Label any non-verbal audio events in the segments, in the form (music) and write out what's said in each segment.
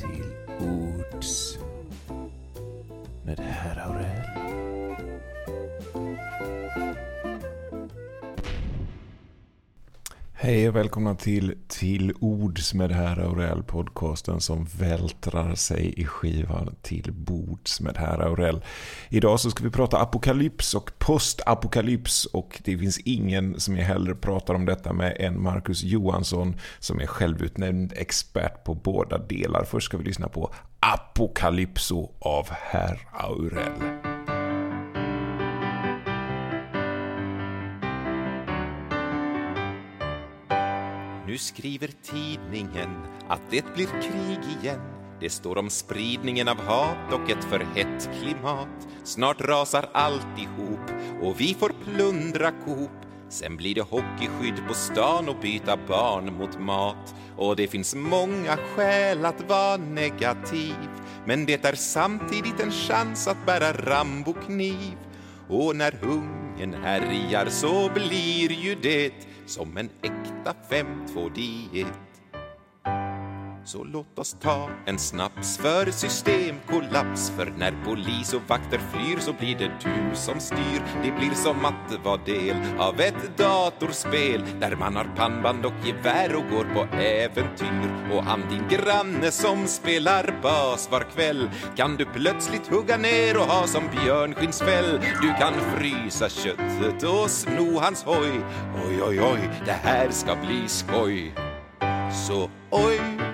till ords med herr Aurell. Hej och välkomna till Till Ords med herr Aurell, podcasten som vältrar sig i skivan Till Bords med herr Aurell. Idag så ska vi prata apokalyps och postapokalyps och det finns ingen som jag hellre pratar om detta med än Marcus Johansson som är självutnämnd expert på båda delar. Först ska vi lyssna på Apokalypso av herr Aurell. Nu skriver tidningen att det blir krig igen. Det står om spridningen av hat och ett för hett klimat. Snart rasar alltihop och vi får plundra Coop. Sen blir det hockeyskydd på stan och byta barn mot mat. Och det finns många skäl att vara negativ. Men det är samtidigt en chans att bära Rambo-kniv. Och när hungern härjar så blir ju det som en äkta 5-2-diet. Så låt oss ta en snaps för systemkollaps. För när polis och vakter flyr så blir det du som styr. Det blir som att vara del av ett datorspel Där man har pannband och gevär och går på äventyr. Och han din granne som spelar bas var kväll Kan du plötsligt hugga ner och ha som björnskinnsfäll Du kan frysa köttet och sno hans hoj. Oj, oj, oj, det här ska bli skoj. Så oj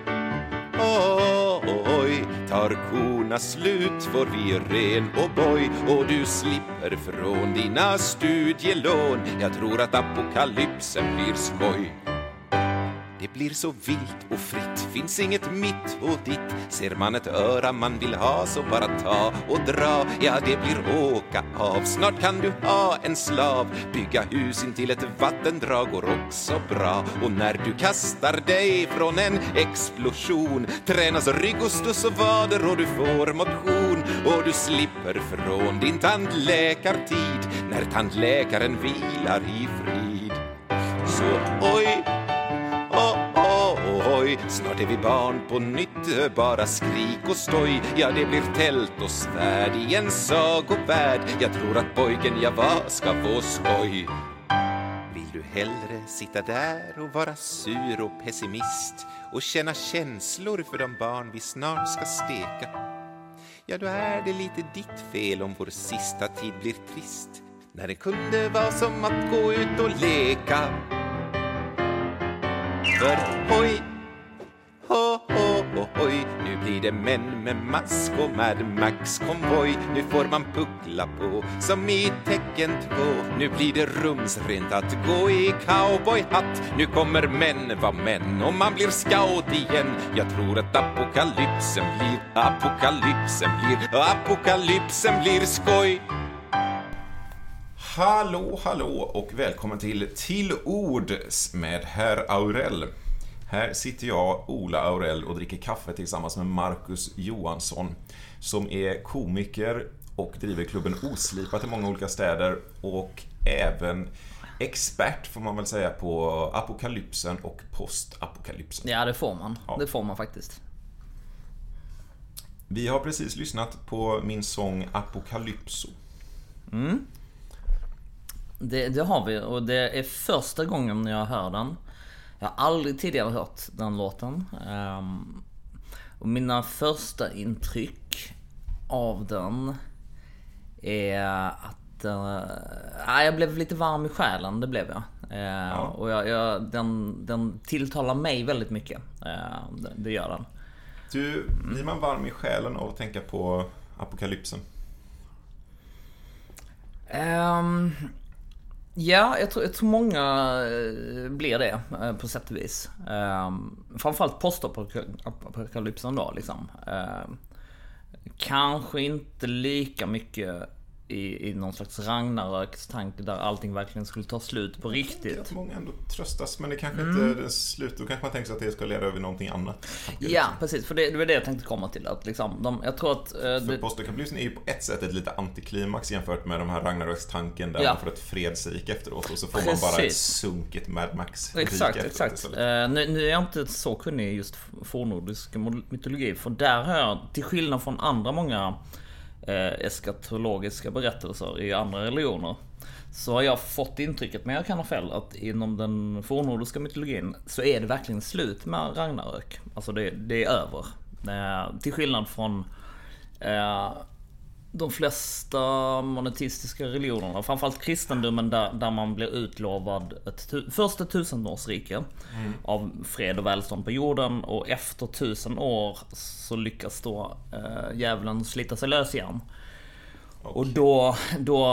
tar korna slut får vi ren och boj och du slipper från dina studielån. Jag tror att apokalypsen blir skoj. Det blir så vilt och fritt, finns inget mitt och ditt. Ser man ett öra man vill ha så bara ta och dra. Ja, det blir åka av, snart kan du ha en slav. Bygga hus intill ett vattendrag går också bra. Och när du kastar dig från en explosion tränas rygg och stuss och vader och du får motion. Och du slipper från din tandläkartid när tandläkaren vilar i frid. Så oj, snart är vi barn på nytt, bara skrik och stoj. Ja, det blir tält och svärd i en sagovärld. Jag tror att pojken jag var ska få skoj. Vill du hellre sitta där och vara sur och pessimist och känna känslor för de barn vi snart ska steka? Ja, då är det lite ditt fel om vår sista tid blir trist när det kunde vara som att gå ut och leka. För oj, ho, ho, ho, hoj. nu blir det män med mask och Mad Max-konvoj. Nu får man puckla på som i tecken två. Nu blir det rumsrent att gå i cowboyhatt. Nu kommer män vara män och man blir scout igen. Jag tror att apokalypsen blir, apokalypsen blir, apokalypsen blir skoj. Hallå, hallå och välkommen till Till Ords med herr Aurell. Här sitter jag, Ola Aurell, och dricker kaffe tillsammans med Marcus Johansson som är komiker och driver klubben Oslipat i många olika städer och även expert, får man väl säga, på apokalypsen och postapokalypsen. Ja, det får man. Ja. Det får man faktiskt. Vi har precis lyssnat på min sång Apokalypso. Det, det har vi och det är första gången jag hör den. Jag har aldrig tidigare hört den låten. Ehm, och mina första intryck av den är att uh, jag blev lite varm i själen, det blev jag. Eh, Och jag, jag, den, den tilltalar mig väldigt mycket. Eh, det, det gör den. Du, blir man varm i själen av att tänka på apokalypsen? Ehm, ja, jag tror, jag tror många eh, blir det eh, på sätt och vis. Um, framförallt postapokalypsen då liksom. Ehm, kanske inte lika mycket i, i någon slags Ragnarökstanke där allting verkligen skulle ta slut på Jag riktigt. att många ändå tröstas, men det kanske Mm. inte det slut. Då kanske man tänker sig att det ska leda över någonting annat. Ja, precis. För det, det var det jag tänkte komma till. Att liksom, de, jag tror att... eh, För postapokalypsen är ju på ett sätt ett lite antiklimax jämfört med de här Ragnarökstanken där Ja. man får ett fredsrike efteråt och så får man bara ett Precis. sunkigt Mad Max-rike Exakt, exakt. Eh, nu, nu är jag inte så kunnig i just fornnordisk mytologi. För där har jag, till skillnad från andra många eh, eskatologiska berättelser i andra religioner. Så har jag fått intrycket, men jag kan ha fel, att inom den fornnordiska mytologin så är det verkligen slut med Ragnarök. Alltså det, det är över. Eh, till skillnad från eh, de flesta monoteistiska religionerna, framförallt kristendomen där, där man blir utlovad ett först ett tusenårsrike av fred och välstånd på jorden och efter tusen år så lyckas då eh, djävulen slita sig lös igen. Och då, då,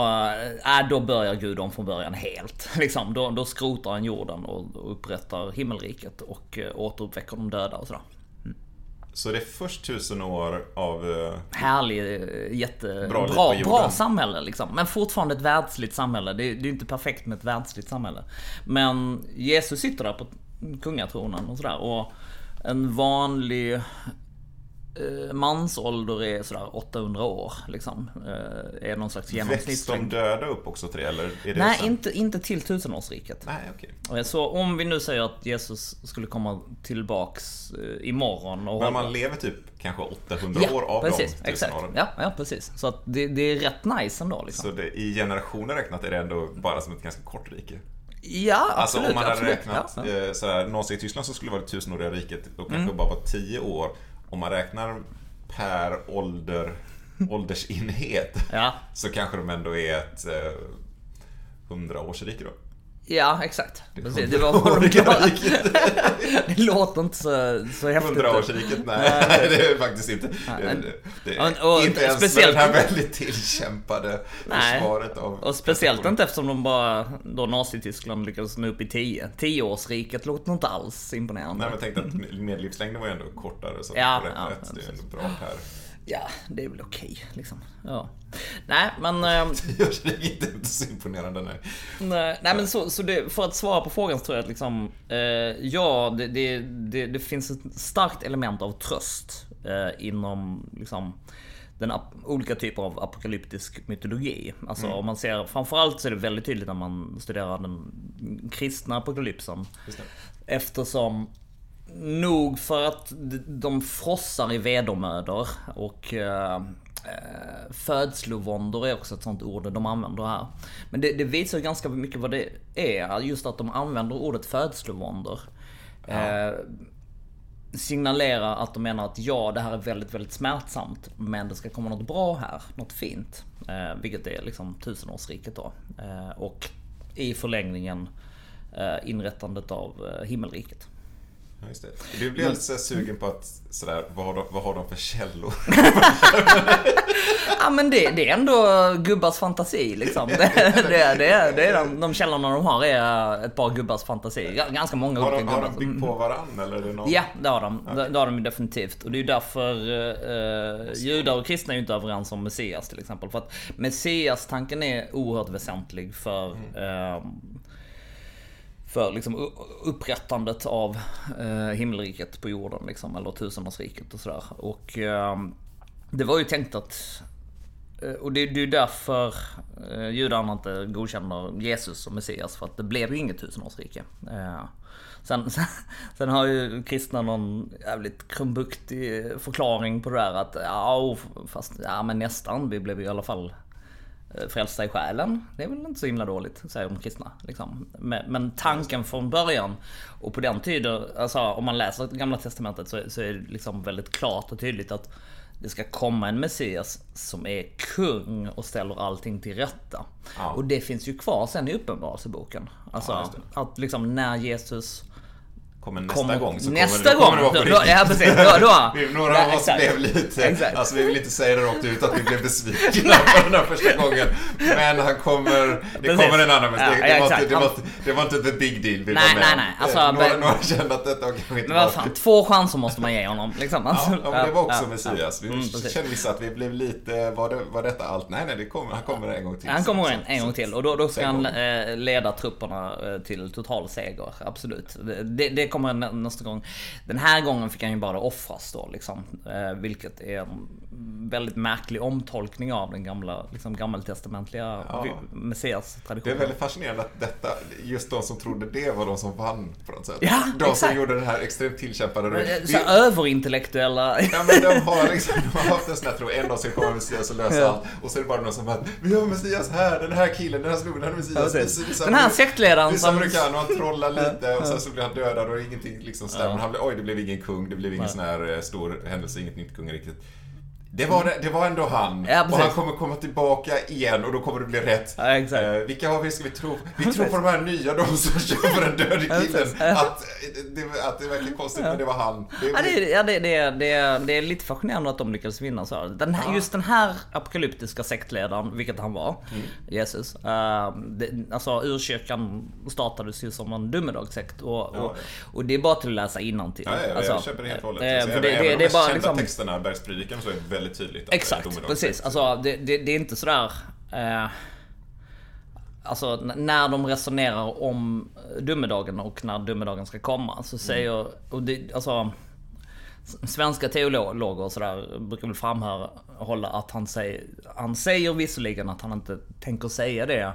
äh, då börjar Gud om från början helt. (laughs) Liksom, då, då skrotar han jorden och och upprättar himmelriket och eh, återuppväcker de döda och sådär. Så det är först tusen år av... eh, härlig, eh, jättebra, Bra bra, samhälle liksom. Men fortfarande ett världsligt samhälle. Det är, det är inte perfekt med ett världsligt samhälle. Men Jesus sitter där på kungatronen och sådär. Och en vanlig mansålder är sådär 800 år liksom. Eh, är någon slags Väcks de döda upp också till det, eller? Är det Nej, sen? inte, inte till tusenårsriket. Nej, okej. Eh, Så om vi nu säger att Jesus skulle komma tillbaks eh, imorgon och Men man lever typ kanske 800 år av precis, de tusen exakt. åren. Ja, ja, precis. Så att det, det är rätt nice ändå liksom. Så det, i generationer räknat är det ändå bara som ett ganska kort rike. Ja, Alltså absolut. om man hade absolut. räknat Ja, ja. eh, såhär, Nazityskland som skulle vara det tusenåriga riket, då kanske Mm. det bara var 10 år. Om man räknar per ålder, åldersenhet, Ja. så kanske de ändå är ett eh, 100-årsrike då. Ja, exakt. Precis. Det var Hundraåriga vad de riket. Det låter inte så, så häftigt. 100-årsriket, (laughs) nej, det är faktiskt inte. Det, Nej. det, Och- och inte ens speciellt- med det här väldigt tillkämpade Nej. försvaret av... Och speciellt inte eftersom de bara, då Nazityskland lyckades nå upp i 10. 10-årsriket låter inte alls imponerande. Nej men tänk att medellivslängden var ju ändå kortare så Ja, på rätt ja, det är ändå bra här. Ja, det är väl okej liksom. Ja. Nej, men... ehm, (laughs) Tioårsriket är inte så imponerande nej. Nej, nej men så, så det, för att svara på frågan så tror jag att liksom, eh, ja, det, det, det, det finns ett starkt element av tröst eh, inom liksom, den olika typer av apokalyptisk mytologi. Alltså om man ser, framförallt så är det väldigt tydligt när man studerar den kristna apokalypsen. Eftersom Nog för att de frossar i vedermödor och eh, eh, födslovåndor är också ett sånt ord de använder här. Men det, det visar ganska mycket vad det är, just att de använder ordet födslovåndor. Eh, signalerar att de menar att ja, det här är väldigt, väldigt smärtsamt, men det ska komma något bra här, något fint. Eh, vilket är liksom tusenårsriket då. Eh, och i förlängningen eh, inrättandet av eh, himmelriket. Ja, just det. Du blir alldeles så sugen på att sådär, vad har de, vad har de för källor? (laughs) Ja men det, det är ändå gubbars fantasi liksom. Det, det, det, det är de, de källorna de har är ett par gubbars fantasi. Ganska många Har olika de, har gubbar. de byggt på varann eller är det någon? Ja, det har de. Det, det har de definitivt. Och det är ju därför eh, judar och kristna är ju inte överens om Messias till exempel. För att Messias-tanken är oerhört väsentlig för eh, för liksom upprättandet av eh, himmelriket på jorden liksom, eller tusenårsriket och sådär. Och eh, det var ju tänkt att eh, och det, det är ju därför eh, judarna inte godkänner Jesus som Messias för att det blev ju inget tusenårsrike. Eh, sen, (laughs) sen, sen har ju kristna någon jävligt krumbuktig förklaring på det där att ja, fast ja men nästan, vi blev ju i alla fall frälsta i själen. Det är väl inte så himla dåligt, säger de kristna. Liksom. Men, tanken från början, och på den tiden, alltså om man läser gamla testamentet så, så är det liksom väldigt klart och tydligt att det ska komma en Messias som är kung och ställer allting till rätta. Ja. Och det finns ju kvar sen i Uppenbarelseboken. Alltså Ja, att liksom när Jesus kommer nästa Kommer- gång så nästa kommer, det- då gång, kommer det då- vara på ja, precis, då- (laughs) då. Vi- Några Ja, av oss blev lite, Exakt. alltså vi vill inte säga det rakt ut att vi blev besvikna på den här första gången. Men han kommer, det Precis. kommer en annan. Men det, Ja, det, var inte, det, var, det var inte the big deal vi Nej, var med nej, nej. Alltså, några, men- några kände att detta var kanske inte Men vad fan, två chanser måste man ge honom. Liksom. Alltså, Ja, ja, men det var också ja, Messias. Vi Mm, kände vissa att vi blev lite, var, det, var detta allt? Nej, nej, det kommer, han kommer en gång till. Han kommer en gång till och då, då ska han eh, leda trupperna eh, till total seger. Absolut. Det kommer nä- nästa gång. Den här gången fick han ju bara offras då liksom. Eh, vilket är en väldigt märklig omtolkning av den gamla, liksom gammaltestamentliga Ja. ja. Det Messias-traditionen. är väldigt fascinerande att detta, just de som trodde det var de som vann på något sätt. Ja, de som exakt. gjorde den här extremt tillkämpade Eh, det- Så här överintellektuella. Ja men de har liksom, de har haft en sån här tro, en dag ska komma Messias och lösa Ja. allt. Och så är det bara någon som bara, vi har Messias här, den här killen, den här snubben, den här Messias. Ja, Den här sektledaren Visa som- vad du kan och han trollar lite och sen så blir han dödad och ingenting liksom stämmer. Han blir, oj det blev ingen kung, det blev ingen sån här eh, stor händelse, inget nytt kung riktigt. Det var, det, det var ändå han. Ja, och han kommer komma tillbaka igen och då kommer det bli rätt. Ja, exakt. Eh, vilka har vi, ska vi tro? Vi tror på de här nya, de som kör för den döde killen. Att, eh, det, att det verkar konstigt, men det var han. Det, Ja, det, ja, det, det, det, det är lite fascinerande att de lyckades vinna så. Den här, Just den här apokalyptiska sektledaren, vilket han var, Mm. Jesus. Uh, det, alltså urkyrkan startades ju som en domedagssekt och, Ja, och, och det är bara till att läsa innantill. Ja, ja, alltså, jag köper det helt och hållet. eh, Alltså, för även, det, även det, de mest bara kända liksom... texterna, Bergspredikan, så är det väldigt tydligt att det är Exakt, domedagssex. precis. Alltså, det, det, det är inte sådär... Eh, alltså när de resonerar om domedagen och när domedagen ska komma så säger... Och det, alltså, svenska teologer och sådär brukar väl framhålla att han säger... Han säger visserligen att han inte tänker säga det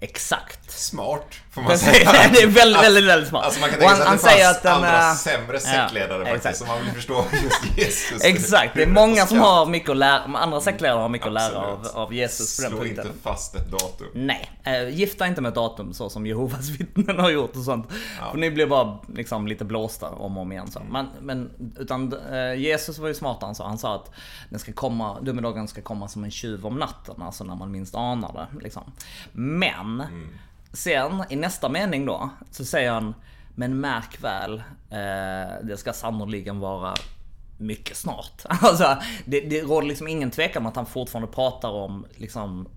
exakt. Smart, får man säga. det är väldigt, väldigt, väldigt smart. Alltså man kan tänka sig att det säger att den, andra eh, sämre ja, sektledare faktiskt, exakt. som man vill förstå (laughs) just Jesus. Exakt, det är många som har mycket att lära, andra sektledare har mycket att lära av, Absolut. av Jesus på den Slå punkten. inte fast ett datum. Nej, eh, gifta inte med datum så som Jehovas (laughs) vittnen har gjort och sånt. För ni blir bara liksom lite blåsta om och om igen. Så. Men, men utan eh, Jesus var ju smart han sa. Han sa att den ska komma, domedagen ska komma som en tjuv om natten. Alltså när man minst anar det. Liksom. Men sen i nästa mening då så säger han Men märk väl, eh, det ska sannoliken vara mycket snart. (laughs) Alltså, det, det råder liksom ingen tvekan om att han fortfarande pratar om liksom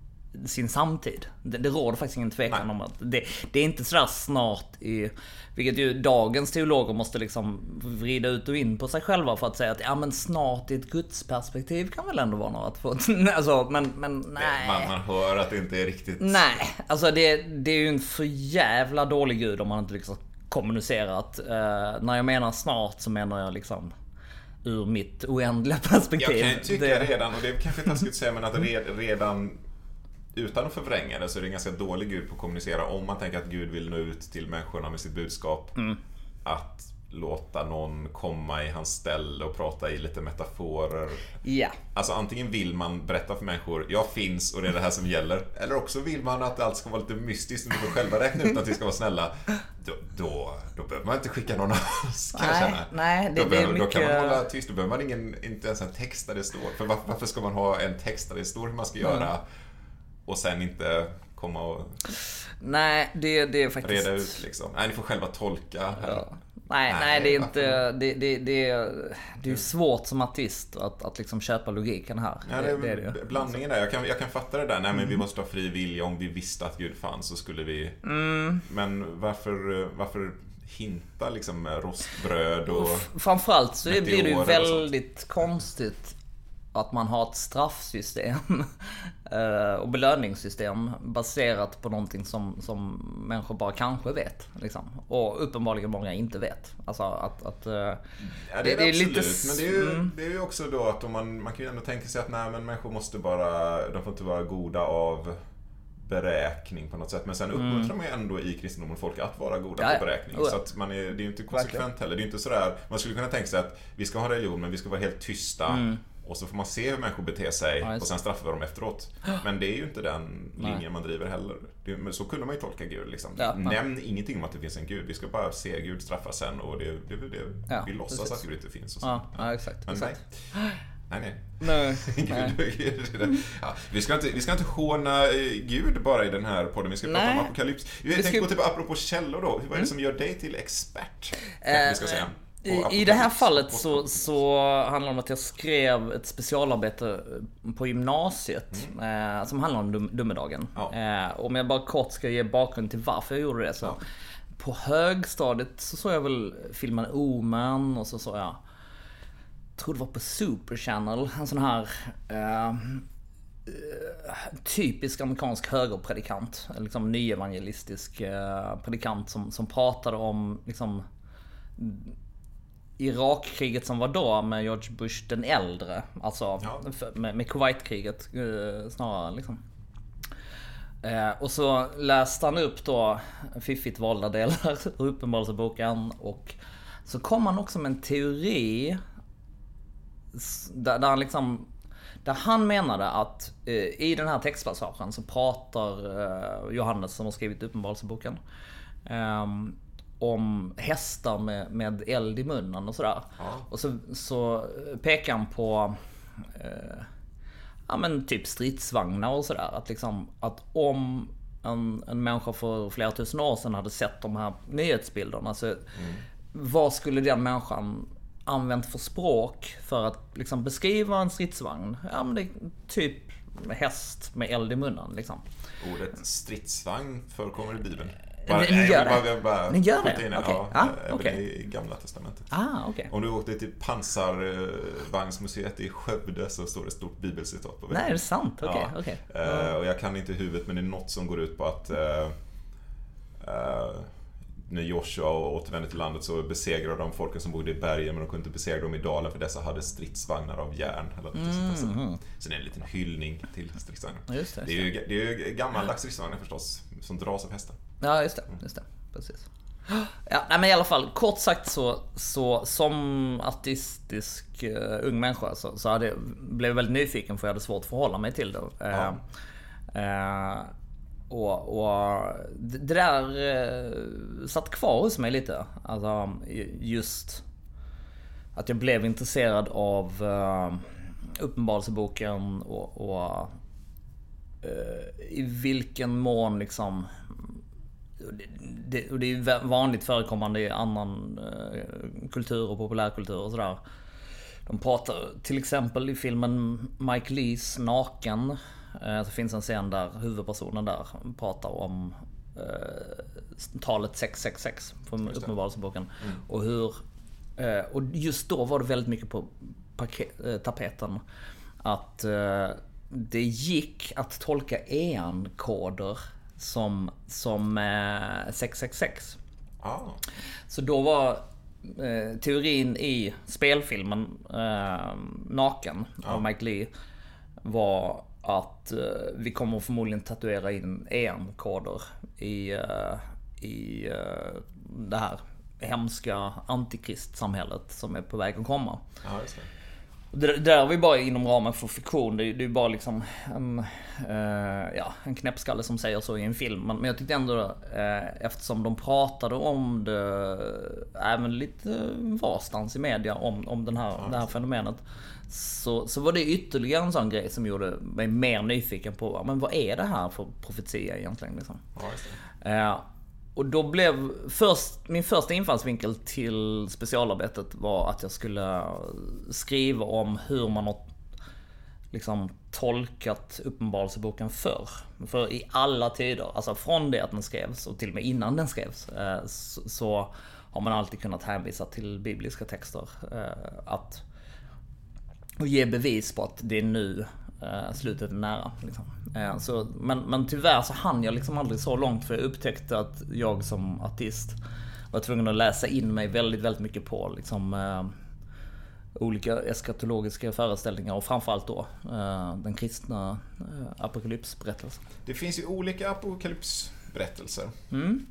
sin samtid. Det, det råder faktiskt ingen tvekan Nej. om att det, det är inte sådär snart i... Vilket ju dagens teologer måste liksom vrida ut och in på sig själva för att säga att ja men snart i ett gudsperspektiv kan väl ändå vara några två... (laughs) Alltså men, men nej. Man, man hör att det inte är riktigt... Nej, alltså det, det är ju en för jävla dålig gud om man inte liksom kommunicerat. Uh, när jag menar snart så menar jag liksom ur mitt oändliga (laughs) perspektiv. Jag kan ju tycka Det- redan, och det är kanske taskigt att säga, men att red, redan utan att förvränga det så är det en ganska dålig gud på att kommunicera om man tänker att Gud vill nå ut till människorna med sitt budskap. Mm. Att låta någon komma i hans ställe och prata i lite metaforer. Ja. Alltså antingen vill man berätta för människor, jag finns och det är det här som gäller. Eller också vill man att allt ska vara lite mystiskt och ni får själva räkna ut att vi ska vara snälla. Då, då, då behöver man inte skicka någon alls kan jag Nej, känna. nej, det- då, behöver, då kan man mycket- hålla tyst, då behöver man ingen, inte ens en text där det står. För varför, varför ska man ha en text där det står hur man ska göra och sen inte komma och Nej, det, det är faktiskt... reda ut liksom. Nej, ni får själva tolka. Ja. Nej, Nej, nej, det är inte... Det, det, det, är, det är svårt som artist att, att liksom köpa logiken här. Ja, det, det är det. Mm. Blandningen där, jag kan, jag kan fatta det där. Nej men vi måste ha fri vilja. Om vi visste att Gud fanns så skulle vi... Mm. Men varför, varför hinta liksom med rostbröd och... Framförallt så blir det ju väldigt konstigt att man har ett straffsystem (laughs) eh, och belöningssystem baserat på någonting som, som människor bara kanske vet. Liksom. Och uppenbarligen många inte vet. Alltså att... att eh, Ja, det är det, det är absolut. lite Men det är, ju, mm. det är ju också då att om man, man kan ju ändå tänka sig att nej, men människor måste bara, de får inte vara goda av beräkning på något sätt. Men sen uppmuntrar man ju ändå i kristendomen folk att vara goda Mm. Ja, ja. på beräkning. Oh, ja. Så att man är, det är ju inte konsekvent heller. Det är inte sådär, man skulle kunna tänka sig att vi ska ha religion men vi ska vara helt tysta. Och så får man se hur människor beter sig Mm. Ja, och sen straffar vi dem efteråt. Men det är ju inte den linjen man driver heller. Det, men så kunde man ju tolka Gud. Liksom. Ja. Nämn ingenting om att det finns en Gud. Vi ska bara se Gud straffa sen och det, det det. Ja, vi låtsas precis. att Gud inte finns. Och så. ja, exakt. Men exakt. nej. Nej, nej. Nej. (laughs) Gud, ja, vi, ska inte, vi ska inte håna eh, Gud bara i den här podden, vi ska prata Nej. om apokalyps. Jag Vi tänkte ska- på typ apropå källor då, vad är det som gör dig till expert? Eh, vi ska säga. I, I det här fallet så, så handlar det om att jag skrev ett specialarbete på gymnasiet eh, som handlar om dum, domedagen. Ja. Eh, om jag bara kort ska ge bakgrund till varför jag gjorde det så. På högstadiet så såg jag väl filmen Omen och så såg jag tror det var på Super Channel, en sån här eh, eh, typisk amerikansk högerpredikant. Liksom nyevangelistisk eh, predikant som, som pratade om liksom Irakkriget som var då med George Bush den äldre. Alltså Ja. med, med Kuwaitkriget eh, snarare liksom. Eh, och så läste han upp då fiffigt valda delar ur (laughs) Uppenbarelseboken och så kom han också med en teori där, där han liksom där han menade att eh, i den här textpassagen så pratar eh, Johannes som har skrivit Uppenbarelseboken ehm, om hästar med, med eld i munnen och sådär. Och så, så pekar han på eh, ja men typ stridsvagnar och sådär. Att liksom att om en, en människa för flera tusen år sedan hade sett de här nyhetsbilderna så vad skulle den människan använt för språk för att liksom beskriva en stridsvagn? Ja men det är typ häst med eld i munnen liksom. Ordet stridsvagn förekommer i Bibeln. Den nej, gör jag vill det? bara, jag vill bara gör det? in det. Okej. Ja, Ah, även okej. i Gamla Testamentet. Ah okej. Om du åkte till pansarvagnsmuseet i Skövde så står det ett stort bibelcitat på väggen. Nej är det sant? Okej, Ja. okej. Eh, och jag kan inte i huvudet men det är något som går ut på att eh, eh, när Joshua återvände till landet så besegrade de folken som bodde i bergen men de kunde inte besegra dem i dalen för dessa hade stridsvagnar av järn. Eller något sånt där. Så det är en liten hyllning till stridsvagnar. Mm-hmm. Just det, Det är ju, det är ju gammaldags stridsvagnar förstås, som dras av hästar. Ja, just det. Just det. Precis. Ja, nej, men i alla fall, kort sagt så, så som artistisk uh, ung människa så, så hade, blev jag väldigt nyfiken för jag hade svårt att förhålla mig till det. Eh, eh, och, och det där eh, satt kvar hos mig lite. Alltså just att jag blev intresserad av uh, Uppenbarelseboken och, och i vilken mån liksom det, och det är vanligt förekommande i annan eh, kultur och populärkultur och sådär. De pratar till exempel i filmen Mike Lees Naken. Eh, så finns en scen där huvudpersonen där pratar om eh, talet 666 från Uppenbarelseboken. Och hur eh, och just då var det väldigt mycket på paket, eh, tapeten. Att eh, det gick att tolka EAN-koder som, som eh, 666. Ah, Så då var eh, teorin i spelfilmen eh, Naken av Mike Lee var att eh, vi kommer förmodligen tatuera in EM-koder i, eh, i eh, det här hemska antikristsamhället som är på väg att komma. just det. Där var ju bara inom ramen för fiktion. Det, är- ju bara liksom en, eh, ja, en knäppskalle som säger så i en film. Men, jag tyckte ändå, eh, eftersom de pratade om det även lite varstans i media om, om den här, det här fenomenet. Så, så var det ytterligare en sån grej som gjorde mig mer nyfiken på men vad är det här för profetia egentligen. Liksom. Ja. Eh, och då blev först, min första infallsvinkel till specialarbetet var att jag skulle skriva om hur man har liksom tolkat Uppenbarelseboken förr. För i alla tider, alltså från det att den skrevs och till och med innan den skrevs, eh, så, har man alltid kunnat hänvisa till bibliska texter. Eh, att, och ge bevis på att det är nu slutet är nära. Liksom. Eh, så, men, men tyvärr så hann jag liksom aldrig så långt för jag upptäckte att jag som artist var tvungen att läsa in mig väldigt, väldigt mycket på liksom, eh, olika eskatologiska föreställningar och framförallt då eh, den kristna eh, apokalypsberättelsen. Det finns ju olika apokalypsberättelser. Mm.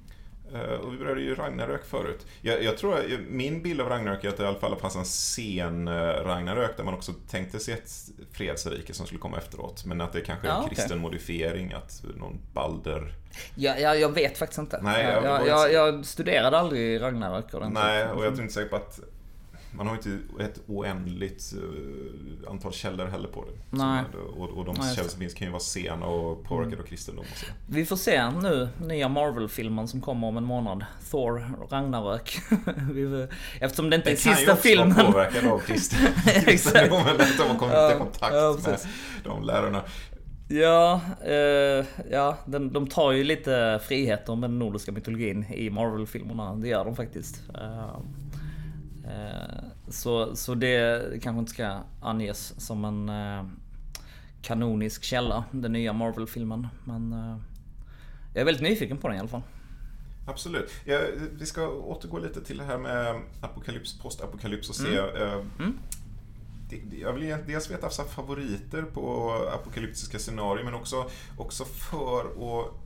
Eh, Och vi berörde ju Ragnarök förut. Jag, jag tror, min bild av Ragnarök är att det i alla fall fanns en sen eh, Ragnarök där man också tänkte sig ett fredsrike som skulle komma efteråt. Men att det kanske är Ja, en okej. kristen modifiering, att någon Balder... Ja, jag, jag vet faktiskt inte. Nej, jag jag, jag, jag, studerade aldrig Ragnarök ordentligt. Nej, och jag tror inte säker på att... man har inte ett oändligt uh, antal källor heller på det. Nej. och, och de Nej, källor som finns kan ju vara sena och påverkade av kristendom och så. Vi får se nu, nya Marvel-filmen som kommer om en månad. Thor, Ragnarök. (laughs) Eftersom det inte är Den kan ju sista också filmen. vara (laughs) påverkad av kristen- (laughs) kristendomen. Att de har kommit i kontakt ja, med de lärarna. Ja, eh, ja de, de tar ju lite friheter med den nordiska mytologin i Marvel-filmerna. Det gör de faktiskt. Eh, eh, så, så det kanske inte ska anges som en eh, kanonisk källa, den nya Marvel-filmen. Men eh, jag är väldigt nyfiken på den i alla fall. Absolut. Ja, vi ska återgå lite till det här med apokalyps, postapokalyps och se. eh, det- det- Jag vill dels veta favoriter på apokalyptiska scenarier men också, också för och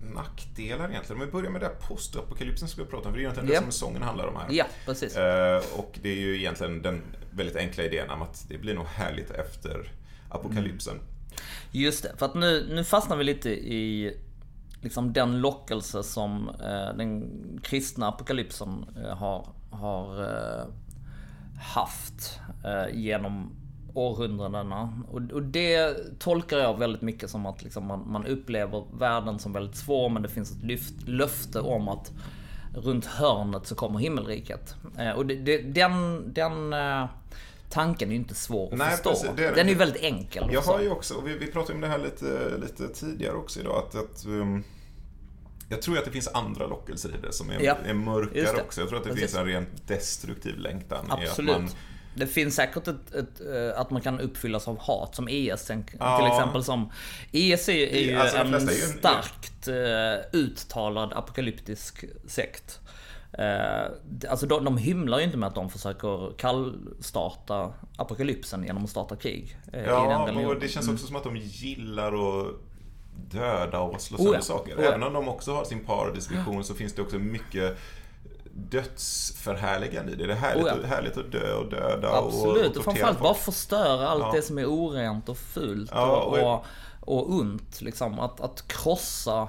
nackdelar egentligen. Om vi börjar med det här postapokalypsen som vi pratar om, för det är egentligen Ja. det som sången handlar om här. Ja, precis. Eh, och det är ju egentligen den väldigt enkla idén om att det blir nog härligt efter apokalypsen. Just det, för att nu, nu fastnar vi lite i liksom den lockelse som eh, den kristna apokalypsen eh, har, har eh, haft eh, genom århundradena. Och, och det tolkar jag väldigt mycket som att liksom man, man upplever världen som väldigt svår men det finns ett lyft, löfte om att runt hörnet så kommer himmelriket. Eh, och det, det, den, den eh, tanken är ju inte svår att Nej, förstå. precis, det är den är ju väldigt enkel Jag har ju också, och vi, vi pratade om det här lite, lite tidigare också idag, att, att um, jag tror att det finns andra lockelser i det som är, Ja, är mörkare också. Jag tror att det Precis. finns en rent destruktiv längtan Absolut. i att man... Det finns säkert ett, ett, eh, att man kan uppfyllas av hat som ES till Ja. exempel som ES är, ju Alltså, en är ju en- starkt eh, uttalad apokalyptisk sekt. Eh, alltså de, de hymlar ju inte med att de försöker kallstarta apokalypsen genom att starta krig. Ja, och det känns också som att de gillar att döda och slå Oh sönder ja, saker. oh ja. Även om de också har sin paradisvision så finns det också mycket dödsförhärligande i det. Det är härligt, Oh ja. härligt att dö och döda Absolut, och och framförallt folk. bara förstöra allt Ja. det som är orent och fult Ja, och, och- och, ont. Liksom. Att, att krossa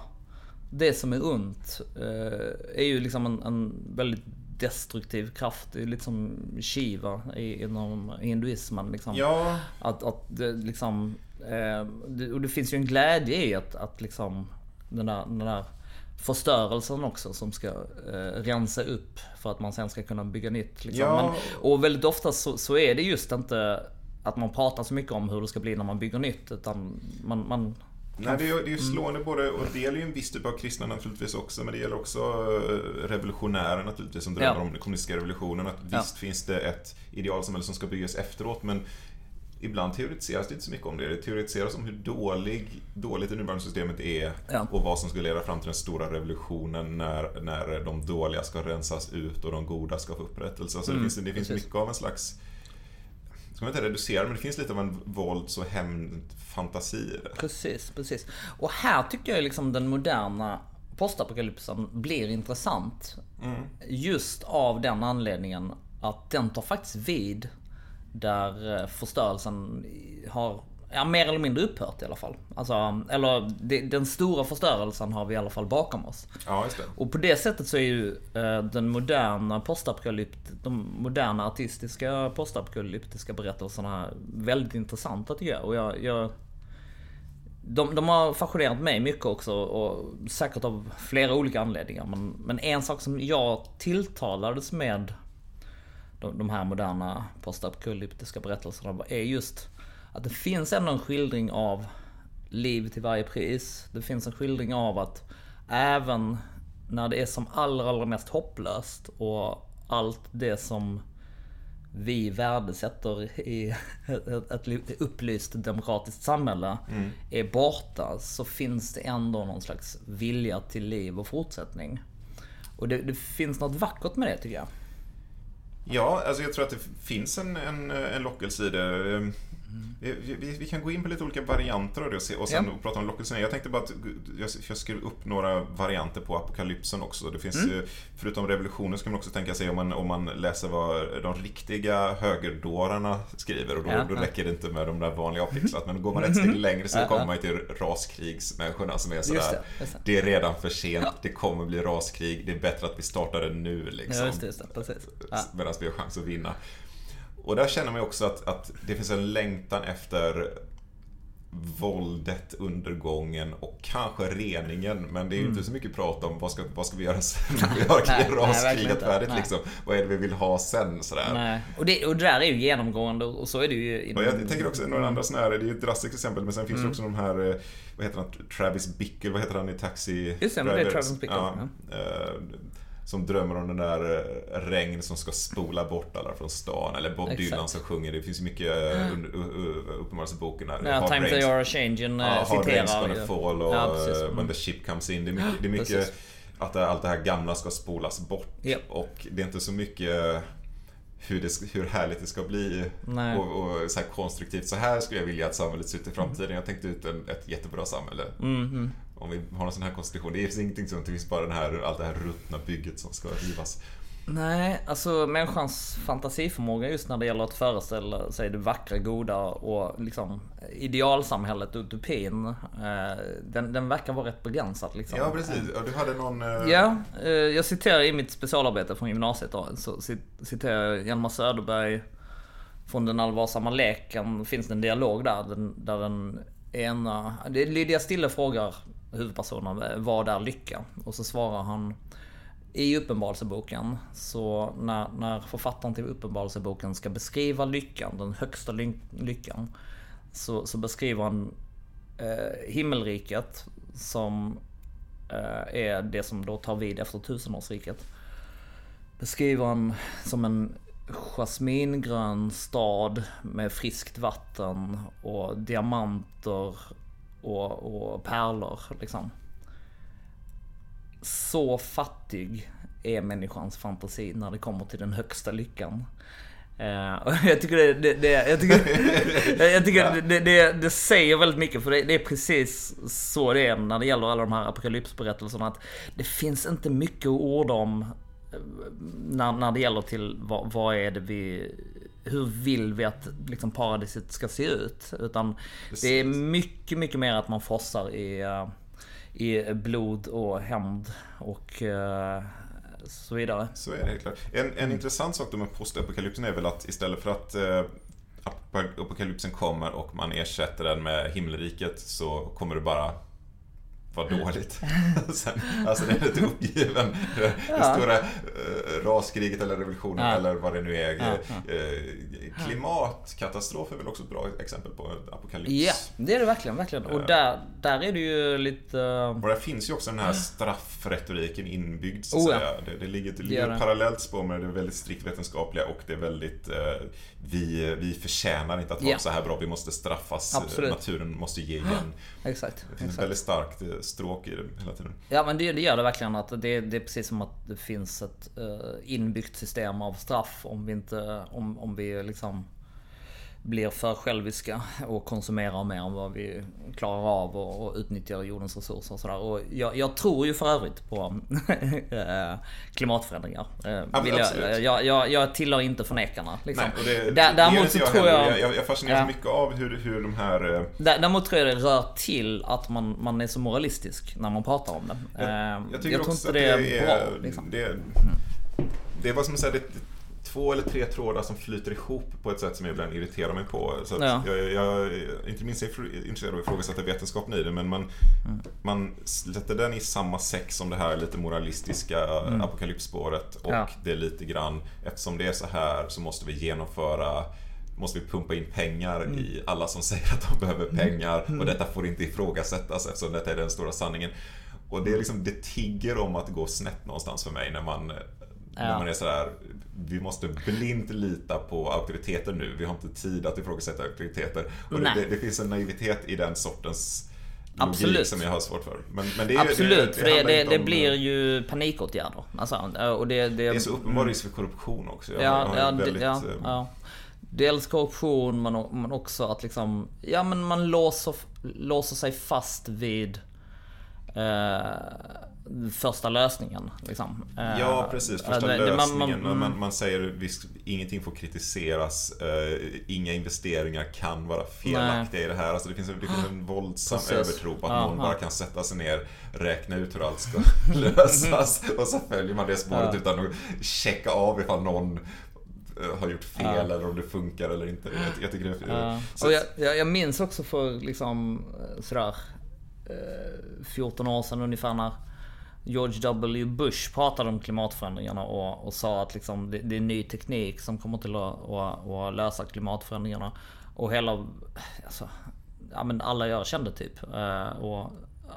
det som är ont eh, är ju liksom en, en väldigt destruktiv kraft. Det är lite som Shiva i, inom hinduismen. Liksom. Ja, Att, att det liksom... Eh, det, och det finns ju en glädje i att, att liksom den där, den där förstörelsen också som ska eh, rensa upp för att man sen ska kunna bygga nytt. Liksom. Ja. Men, och väldigt ofta så, så är det just inte att man pratar så mycket om hur det ska bli när man bygger nytt. Utan man... man Nej, det är, det är ju slående både, och det gäller ju en viss typ av kristna naturligtvis också, men det gäller också eh, revolutionärer naturligtvis som drömmer Ja. om den kommunistiska revolutionen. Att Ja. visst finns det ett idealsamhälle som ska byggas efteråt, men ibland teoretiseras det inte så mycket om det. Det teoretiseras om hur dålig, dåligt det nuvarande systemet är Ja. och vad som ska leda fram till den stora revolutionen när, när de dåliga ska rensas ut och de goda ska få upprättelse. Så det finns, det finns Mm, precis. mycket av en slags ska man inte reducera men det finns lite av en vålds och hämndfantasi i. Precis, precis. Och här tycker jag liksom den moderna postapokalypsen blir intressant. Just av den anledningen att den tar faktiskt vid där eh, förstörelsen har Ja, mer eller mindre upphört i alla fall. Alltså, eller det, den stora förstörelsen har vi i alla fall bakom oss. Ja, just det. Och på det sättet så är ju eh, den moderna postapokalypt, de moderna artistiska postapokalyptiska berättelserna väldigt intressanta tycker jag. Och jag, jag de, de har fascinerat mig mycket också och säkert av flera olika anledningar. Men, men en sak som jag tilltalades med de, de här moderna postapokalyptiska berättelserna är just att det finns ändå en skildring av liv till varje pris. Det finns en skildring av att även när det är som allra, allra mest hopplöst och allt det som vi värdesätter i ett, upplyst demokratiskt samhälle är borta så finns det ändå någon slags vilja till liv och fortsättning. Och det, det finns något vackert med det tycker jag. Ja, alltså jag tror att det finns en, en, en lockelse i det. Ehm, vi, vi, vi, kan gå in på lite olika varianter av det och, se, och sen Ja. prata om lockelsen. Jag tänkte bara att jag, jag skrev upp några varianter på apokalypsen också. Det finns Mm. ju, förutom revolutionen så kan man också tänka sig om man, om man läser vad de riktiga högerdårarna skriver och då, Ja, då ja. räcker det inte med de där vanliga avpixlat. Men går man ett steg längre så Ja, kommer ja. man till raskrigsmänniskorna som är sådär. Just det, just det. det är redan för sent, det kommer bli raskrig, det är bättre att vi startar det nu liksom. Ja, just det, just det. Precis. Ja. Medan vi har chans att vinna. Och där känner man ju också att, att det finns en längtan efter våldet, undergången och kanske reningen. Men det är ju inte så mycket prat om vad ska, vad ska vi göra sen (laughs) när vi har Mm. Inte. färdigt liksom. Vad är det vi vill ha sen sådär. Nej. Och, det, och det där är ju genomgående och så är det ju inom... jag tänker också några andra sådana här, det är ju ett drastiskt exempel, men sen finns Mm. det också de här, eh, vad heter han, Travis Bickle, vad heter han i Taxi Just det, det är? Travis Bickle, Ja, eh, som drömmer om den där eh, regn som ska spola bort alla från stan. Eller Bob Exakt. Dylan som sjunger, det finns ju mycket uh, uppenbarelseboken här. Ja, Time They Are Changing Ja, äh, Hard citerar ju. fall och Ja, precis. eh, Mm. When the ship comes in. Det är mycket, det är mycket att allt det här gamla ska spolas bort. Japp. Och det är inte så mycket hur, det, hur härligt det ska bli och, och så här konstruktivt. Så här skulle jag vilja att samhället ser ut i framtiden. Jag tänkte ut en, ett jättebra samhälle. Mm, Om vi har en sån här konstruktion. Det finns ingenting sånt. Det finns bara den här, allt det här ruttna bygget som ska rivas. Nej, alltså människans fantasiförmåga just när det gäller att föreställa sig det vackra, goda och liksom idealsamhället, utopin. Eh, den, den verkar vara rätt begränsad liksom. Ja, precis. Du hade någon... eh, Ja, eh, jag citerar i mitt specialarbete från gymnasiet då, så cit- citerar jag Hjalmar Söderberg från Den allvarsamma leken. Finns det en dialog där, den, där den ena... Det är Lydia Stille frågar huvudpersonen, eh, vad är lycka? Och så svarar han i Uppenbarelseboken, så när, när författaren till Uppenbarelseboken ska beskriva lyckan, den högsta ly- lyckan, så, så beskriver han eh, himmelriket som eh, är det som då tar vid efter tusenårsriket. Beskriver han som en jasmingrön stad med friskt vatten och diamanter och, och pärlor liksom. Så fattig är människans fantasi när det kommer till den högsta lyckan. Eh, (laughs) jag tycker det, det, det, jag tycker, (laughs) jag tycker det, det, det säger väldigt mycket för det, det är precis så det är när det gäller alla de här apokalypsberättelserna. Att det finns inte mycket att orda om eh, när, när det gäller till vad, vad är det vi hur vill vi att liksom, paradiset ska se ut? Utan det är mycket, mycket mer att man frossar i, eh, i blod och hämnd och eh, så vidare. Så är det helt klart. En, en intressant sak då med postapokalypsen är väl att istället för att eh, ap- apokalypsen kommer och man ersätter den med himmelriket så kommer det bara vara dåligt. (laughs) Sen, alltså den är lite uppgiven. Det, det stora eh, raskriget eller revolutionen Ja. eller vad det nu är. Ja, Eh, klimatkatastrof är väl också ett bra exempel på apokalyps. Ja, det är det verkligen, verkligen. Och där, där är det ju lite... eh, Och där finns ju också den här straffretoriken inbyggd så att Oh, ja. säga. Det, det ligger, det ligger det. parallellt spår med det väldigt strikt vetenskapliga och det är väldigt eh, vi, vi förtjänar inte att Ja. det så här bra, vi måste straffas, Absolut. naturen måste ge igen. (gasps) Exakt. Det finns exakt. väldigt starkt eh, stråk i det hela tiden. Ja men det, det gör det verkligen att det, det är precis som att det finns ett eh, inbyggt system av straff om vi inte, om, om vi liksom blir för själviska och konsumerar mer än vad vi klarar av och, och utnyttjar jordens resurser och sådär. Och jag, jag tror ju för övrigt på (laughs) eh, klimatförändringar. Eh, vill jag, absolut. jag, jag, jag tillhör inte förnekarna. Liksom. Nej, det, det Däremot så jag tror jag... Jag, jag fascineras Ja. mycket av hur, hur de här... eh, Dä- Däremot tror jag det rör till att man, man är så moralistisk när man pratar om det. Jag, jag tycker jag tror också inte att det är bra. Liksom. Det, det var som att säga, det två eller tre trådar som flyter ihop på ett sätt som jag ibland irriterar mig på. Så Ja. jag, jag är inte minst intresserad av att ifrågasätta vetenskapen i det, men man, Mm. man sätter den i samma säck som det här lite moralistiska apokalypsspåret och Mm. Ja. det är lite grann, eftersom det är så här så måste vi genomföra måste vi pumpa in pengar Mm. i alla som säger att de behöver pengar och detta får inte ifrågasättas eftersom detta är den stora sanningen. Och det, är liksom, det tigger om att gå snett någonstans för mig när man, Ja. man är sådär Vi måste blint lita på auktoriteter nu. Vi har inte tid att ifrågasätta auktoriteter. Och det, det, det finns en naivitet i den sortens logik Absolut. som jag har svårt för. Men, men det är, Absolut, för det, handlar det, om- blir ju panikåtgärder. Alltså, och det, det, är så uppenbar risk för korruption också. Jag Ja, ja, väldigt, ja, eh, ja. dels korruption men, men också att liksom, ja men man låser, låser sig fast vid eh, första lösningen. Liksom. Eh, Ja, precis. Första eh, det- det- lösningen. man- Man, man, säger visst, ingenting får kritiseras. eh, inga investeringar kan vara felaktiga i det här. Alltså det finns, en- det finns en våldsam Precis. övertro på att Ja, någon ja. bara kan sätta sig ner, räkna ut hur allt ska (laughs) lösas (laughs) och så följer man det spåret Ja. utan att checka av ifall någon eh, har gjort fel Ja. eller om det funkar eller inte. Jag, jag tycker det är... Ja. Och jag, jag, minns också för liksom eh, sådär 14 år sedan ungefär när George W Bush pratade om klimatförändringarna och, och sa att liksom det, det är ny teknik som kommer till att, att, att lösa klimatförändringarna. Och hela, alltså, ja men alla jag kände typ. eh, Och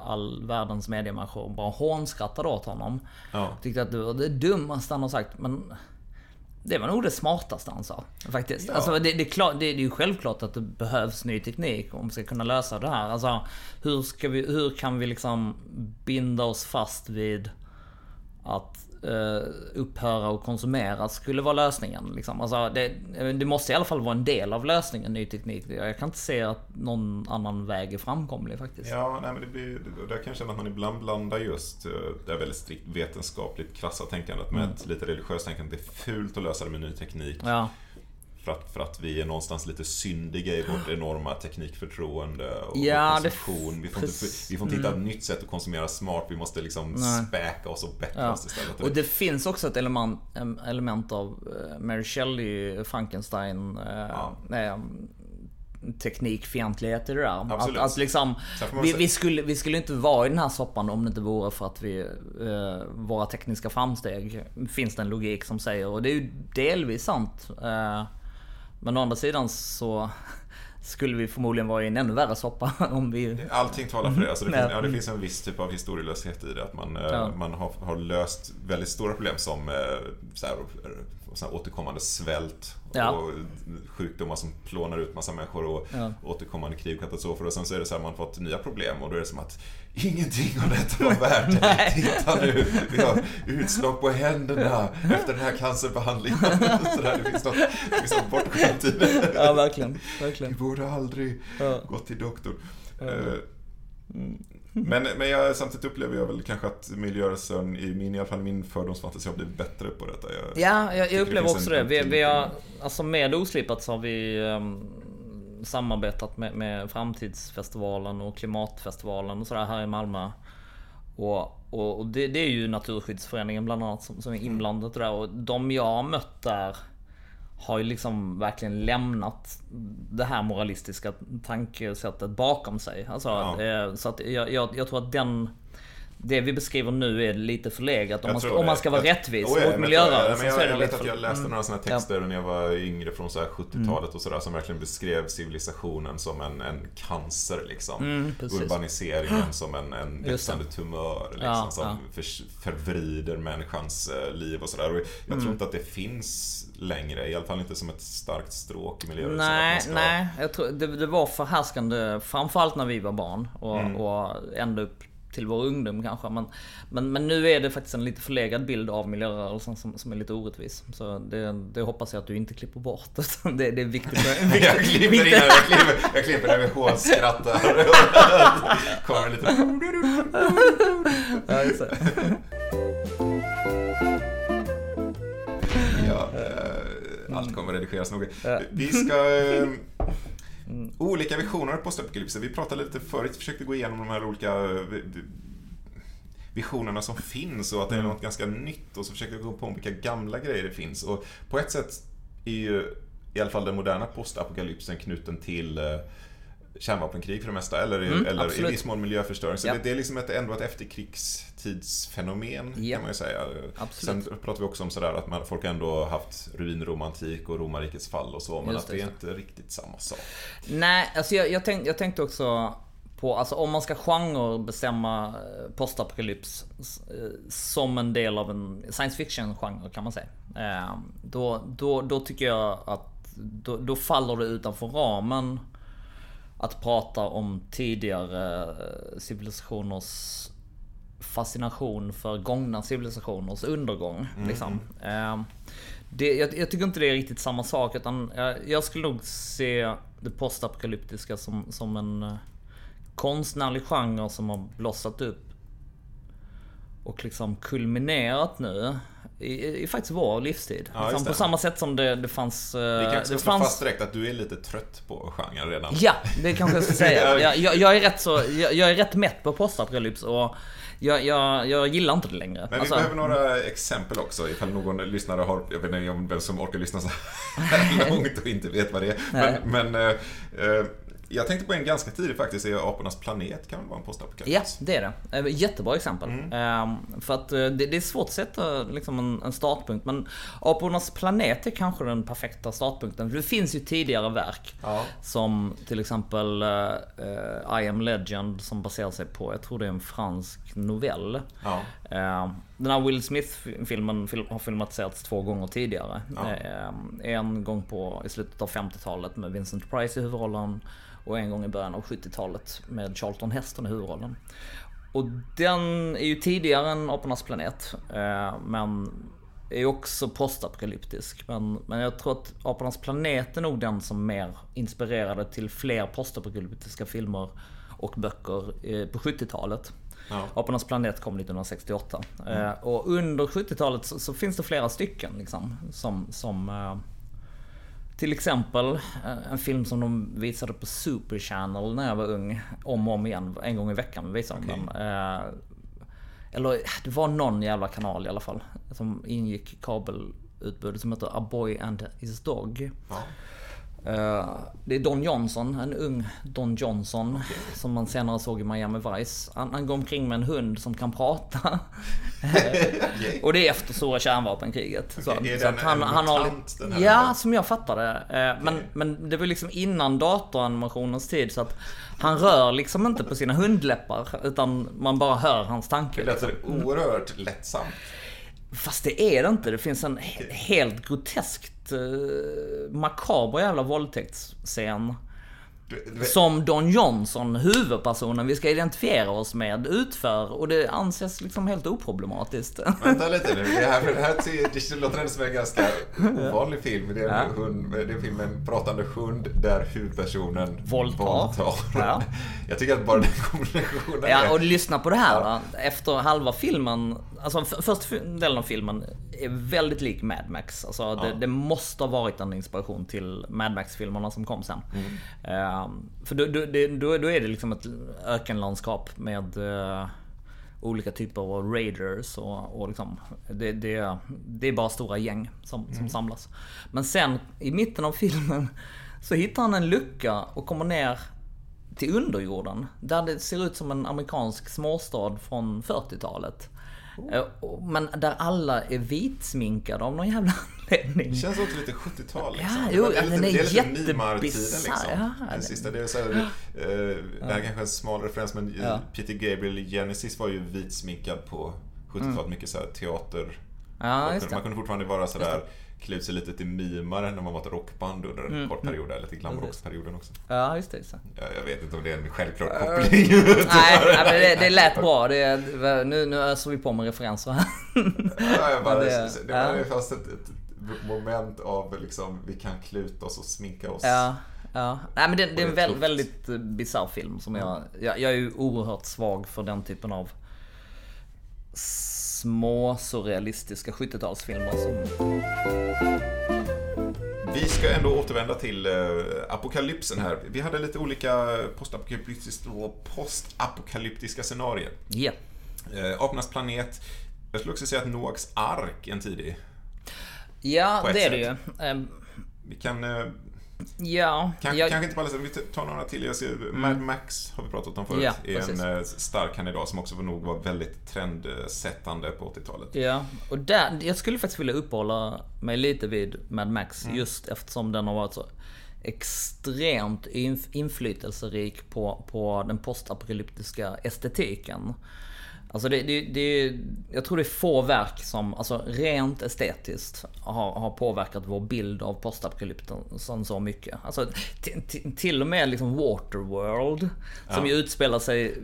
all världens mediemänniskor bara hånskrattade åt honom. Ja. Tyckte att det var det dummaste han har sagt. Men det var nog det smartaste han sa. Faktiskt. Ja. Alltså, det, det, är klart, det, är ju självklart att det behövs ny teknik om vi ska kunna lösa det här. Alltså, hur, ska vi, hur kan vi liksom binda oss fast vid att eh, upphöra och konsumera skulle vara lösningen. Liksom. Alltså, det, det måste i alla fall vara en del av lösningen, ny teknik. Jag kan inte se att någon annan väg är framkomlig faktiskt. Ja, nej, men det blir, där kan jag känna att man ibland blandar just eh, det här väldigt strikt vetenskapligt krassa tänkandet med ett lite religiöst tänkande. Det är fult att lösa det med ny teknik. Mm. Ja, För, att, för att vi är någonstans lite syndiga i vårt enorma teknikförtroende och Ja, konsumtion. Vi får, inte, vi får inte hitta ett nytt sätt att konsumera smart. Vi måste liksom Nej. späka oss och bättra Ja. oss istället. Och det finns också ett element, em, element av eh, Mary Shelley, Frankenstein, eh, Ja. eh, teknikfientlighet i det där. Absolut. Att, att liksom, vi, vi, skulle, vi skulle inte vara i den här soppan om det inte vore för att vi, eh, våra tekniska framsteg, finns det en logik som säger. Och det är ju delvis sant. Eh, men å andra sidan så skulle vi förmodligen vara i en ännu värre soppa (laughs) om vi... Allting talar för det. Alltså det, finns, Nej. ja, det finns en viss typ av historielöshet i det. Att man, eh, Ja. man har, har löst väldigt stora problem som eh, så här, så här återkommande svält Ja. och sjukdomar som plånar ut massa människor och återkommande krig och katastrofer. Och sen så är det så här, man fått nya problem och då är det som att ingenting av detta var värt det. Titta nu, vi har utslag på händerna efter den här cancerbehandlingen. Så där, det finns något, det finns något bortskämt i det. Ja, verkligen. Vi verkligen. borde aldrig Ja. gått till doktorn. Eh, Men, men jag, samtidigt upplever jag väl kanske att miljörörelsen, i min, i alla fall min fördomsfantasi, har blivit bättre på detta. Jag, Ja, jag, jag upplever också det. Vi, vi har, alltså med Oslipat så har vi um, samarbetat med, med Framtidsfestivalen och Klimatfestivalen och sådär här i Malmö. Och, och, och det, det är ju Naturskyddsföreningen bland annat som, som är inblandat där. Och de jag har mött där har ju liksom verkligen lämnat det här moralistiska tankesättet bakom sig. Alltså, Ja. eh, så att jag, jag, jag tror att den det vi beskriver nu är lite förlegat om, man ska, om man ska vara Jag- rättvis Oh ja, mot miljörörelsen. jag, jag lite vet att jag läste mm. några sådana texter när jag var yngre från så här 70-talet och sådär som verkligen beskrev civilisationen som en, en cancer liksom. Mm. Urbaniseringen som en, en växande tumör liksom, Ja, som ja. För, förvrider människans eh, liv och sådär. Och jag Mm. tror inte att det finns längre, i alla fall inte som ett starkt stråk i miljörörelsen. Nej, ska- nej. Jag tror det, det var förhärskande framförallt när vi var barn och, Mm. och ända upp till vår ungdom kanske. Men, men, men nu är det faktiskt en lite förlegad bild av miljörörelsen som, som är lite orättvis. Så det, det hoppas jag att du inte klipper bort. (laughs) Det, det är viktigt. viktigt (laughs) Jag klipper in, jag klipper, jag klipper när vi hånskrattar. (laughs) Kommer lite... Ja, eh, allt kommer redigeras noga. Vi ska... eh, Olika visioner på postapokalypsen. Vi pratade lite förut, försökte gå igenom de här olika eh, visionerna som finns och att det är något ganska nytt och så försökte vi gå på vilka gamla grejer det finns. Och på ett sätt är ju i alla fall den moderna postapokalypsen knuten till eh, kärnvapenkrig för det mesta, eller, Mm, eller i viss mån miljöförstöring. Så Ja. det, det är liksom ett, ändå ett efterkrigstidsfenomen Ja. kan man ju säga. Absolut. Sen pratar vi också om sådär att man, folk ändå har haft ruinromantik och romarrikets fall och så, men Just att det är det. inte riktigt samma sak. Nej, alltså jag, jag, tänk, jag tänkte också på, alltså om man ska genrebestämma eh, postapokalyps eh, som en del av en science fiction-genre kan man säga. Eh, Då, då, då tycker jag att då, då faller det utanför ramen att prata om tidigare eh, civilisationers fascination för gångna civilisationers undergång. Liksom. Eh, det, jag, jag, tycker inte det är riktigt samma sak. Utan jag, jag skulle nog se det postapokalyptiska som, som en uh, konstnärlig genre som har blossat upp. Och liksom kulminerat nu. I, i faktiskt vår livstid. Ja, liksom på samma sätt som det, det fanns... Uh, Vi kanske ska det fanns... fast direkt att du är lite trött på genren redan. Ja, det kanske jag ska säga. (laughs) jag, jag, jag, är rätt så, jag, jag är rätt mätt på postapokalyps och jag, jag, jag gillar inte det längre. Men vi alltså, behöver några exempel också ifall någon lyssnare har, jag vet inte om vem som orkar lyssna så här (laughs) långt och inte vet vad det är. Men, men äh, jag tänkte på en ganska tidig faktiskt, är Apornas planet kan vara en postapokalyps? Ja, det är det. Eh, jättebra exempel. Mm. Um, för att det, det, är svårt att sätta liksom en, en, startpunkt, men Apornas planet är kanske den perfekta startpunkten. Det finns ju tidigare verk, ja. som till exempel uh, I am Legend, som baserar sig på, jag tror det är en fransk novell. Ja. Uh, den här Will Smith-filmen har filmatiserats två gånger tidigare. Ja. Uh, en gång på, i slutet av 50-talet med Vincent Price i huvudrollen och en gång i början av 70-talet med Charlton Heston i huvudrollen. Och den är ju tidigare än Apornas planet. Eh, men är också postapokalyptisk. Men, men jag tror att Apornas planet är nog den som mer inspirerade till fler postapokalyptiska filmer och böcker eh, på 70-talet. Ja. Apornas planet kom 1968. Mm. Eh, och under 70-talet så, så, finns det flera stycken liksom, som, som till exempel eh, en film som de visade på Super Channel när jag var ung. Om och om igen. En gång i veckan visade de okay. den. Eh, eller det var någon jävla kanal i alla fall. Som ingick kabelutbudet som heter A Boy and His Dog. Ja. Eh, det är Don Johnson, en ung Don Johnson. Okay. Som man senare såg i Miami Vice. Han, han går omkring med en hund som kan prata. okay. (laughs) Och det är efter stora kärnvapenkriget. Okay. Så, är så den han, han har, den här Ja, hunden? som jag fattade. Eh, men, men det var liksom innan datoranimationens tid. Så att han rör liksom inte på sina hundläppar. Utan man bara hör hans tanke. Det låter oerhört lättsamt. Fast det är det inte. Det finns en helt groteskt eh, makaber jävla våldtäktsscen. Som Don Johnson, huvudpersonen vi ska identifiera oss med, utför. Och det anses liksom helt oproblematiskt. Vänta lite nu. Det här, det här (laughs) det låter ändå som en ganska ovanlig film. Det är en, ja. hund, det är en film med en pratande hund där huvudpersonen våldtar. våldtar. Ja. (laughs) Jag tycker att bara den kombinationen Ja, och lyssna på det här ja. Efter halva filmen, alltså första delen av filmen är väldigt lik Mad Max. Alltså det, det måste ha varit en inspiration till Mad Max-filmerna som kom sen. Mm. Uh, Um, för då, då, då, då, är det liksom ett ökenlandskap med uh, olika typer av raiders och, och liksom, det, det, det, är bara stora gäng som, som mm. samlas. Men sen i mitten av filmen (laughs) så hittar han en lucka och kommer ner till underjorden. Där det ser ut som en amerikansk småstad från 40-talet. Oh. Men där alla är vitsminkade av någon jävla (laughs) anledning. Det känns också lite 70-tal liksom. Ja, jo, det är lite, den är, är jättebisarr. Liksom. Ja, den sista, det är så här, uh, det här är kanske en smal referens men ja. Peter Gabriel Genesis var ju vitsminkad på 70-talet. Mm. Mycket så här teater. Ja, man kunde fortfarande vara sådär klä ut sig lite till mimare när man var ett rockband under en mm. kort period, eller till glamrocksperioden också. Ja, just det. Så. Ja, jag vet inte om det är en självklar koppling. nej, (laughs) nej, det, det lät bra. Det, nu, nu öser vi på med referenser här. ja, jag bara, (laughs) det, det var ja. fast ett, ett, moment av liksom, vi kan kluta oss och sminka oss. Ja. Ja, nej men det, det är en väldigt, väldigt eh, bisarr film som jag, jag, jag är ju oerhört svag för den typen av små surrealistiska 70-talsfilmer som... Vi ska ändå återvända till uh, apokalypsen här. Vi hade lite olika postapokalyptiska och postapokalyptiska scenarier. Yeah. Apornas planet. Jag skulle också säga att Noaks ark är en tidig. Ja, det är det ju. Um... Vi kan uh, Ja. Kanske, jag... kanske inte på alla sätt. Vi tar några till. Jag ser, mm. Mad Max har vi pratat om förut. Ja, är precis. en eh, stark kandidat som också nog var väldigt trendsättande på 80-talet. Ja, och där, jag skulle faktiskt vilja uppehålla mig lite vid Mad Max. Mm. Just eftersom den har varit så extremt inflytelserik på, på den postapokalyptiska estetiken. Alltså det, det, det, jag tror det är få verk som, alltså rent estetiskt, har, har påverkat vår bild av postapokalypsen så mycket. Alltså till och med liksom Waterworld, som ju utspelar sig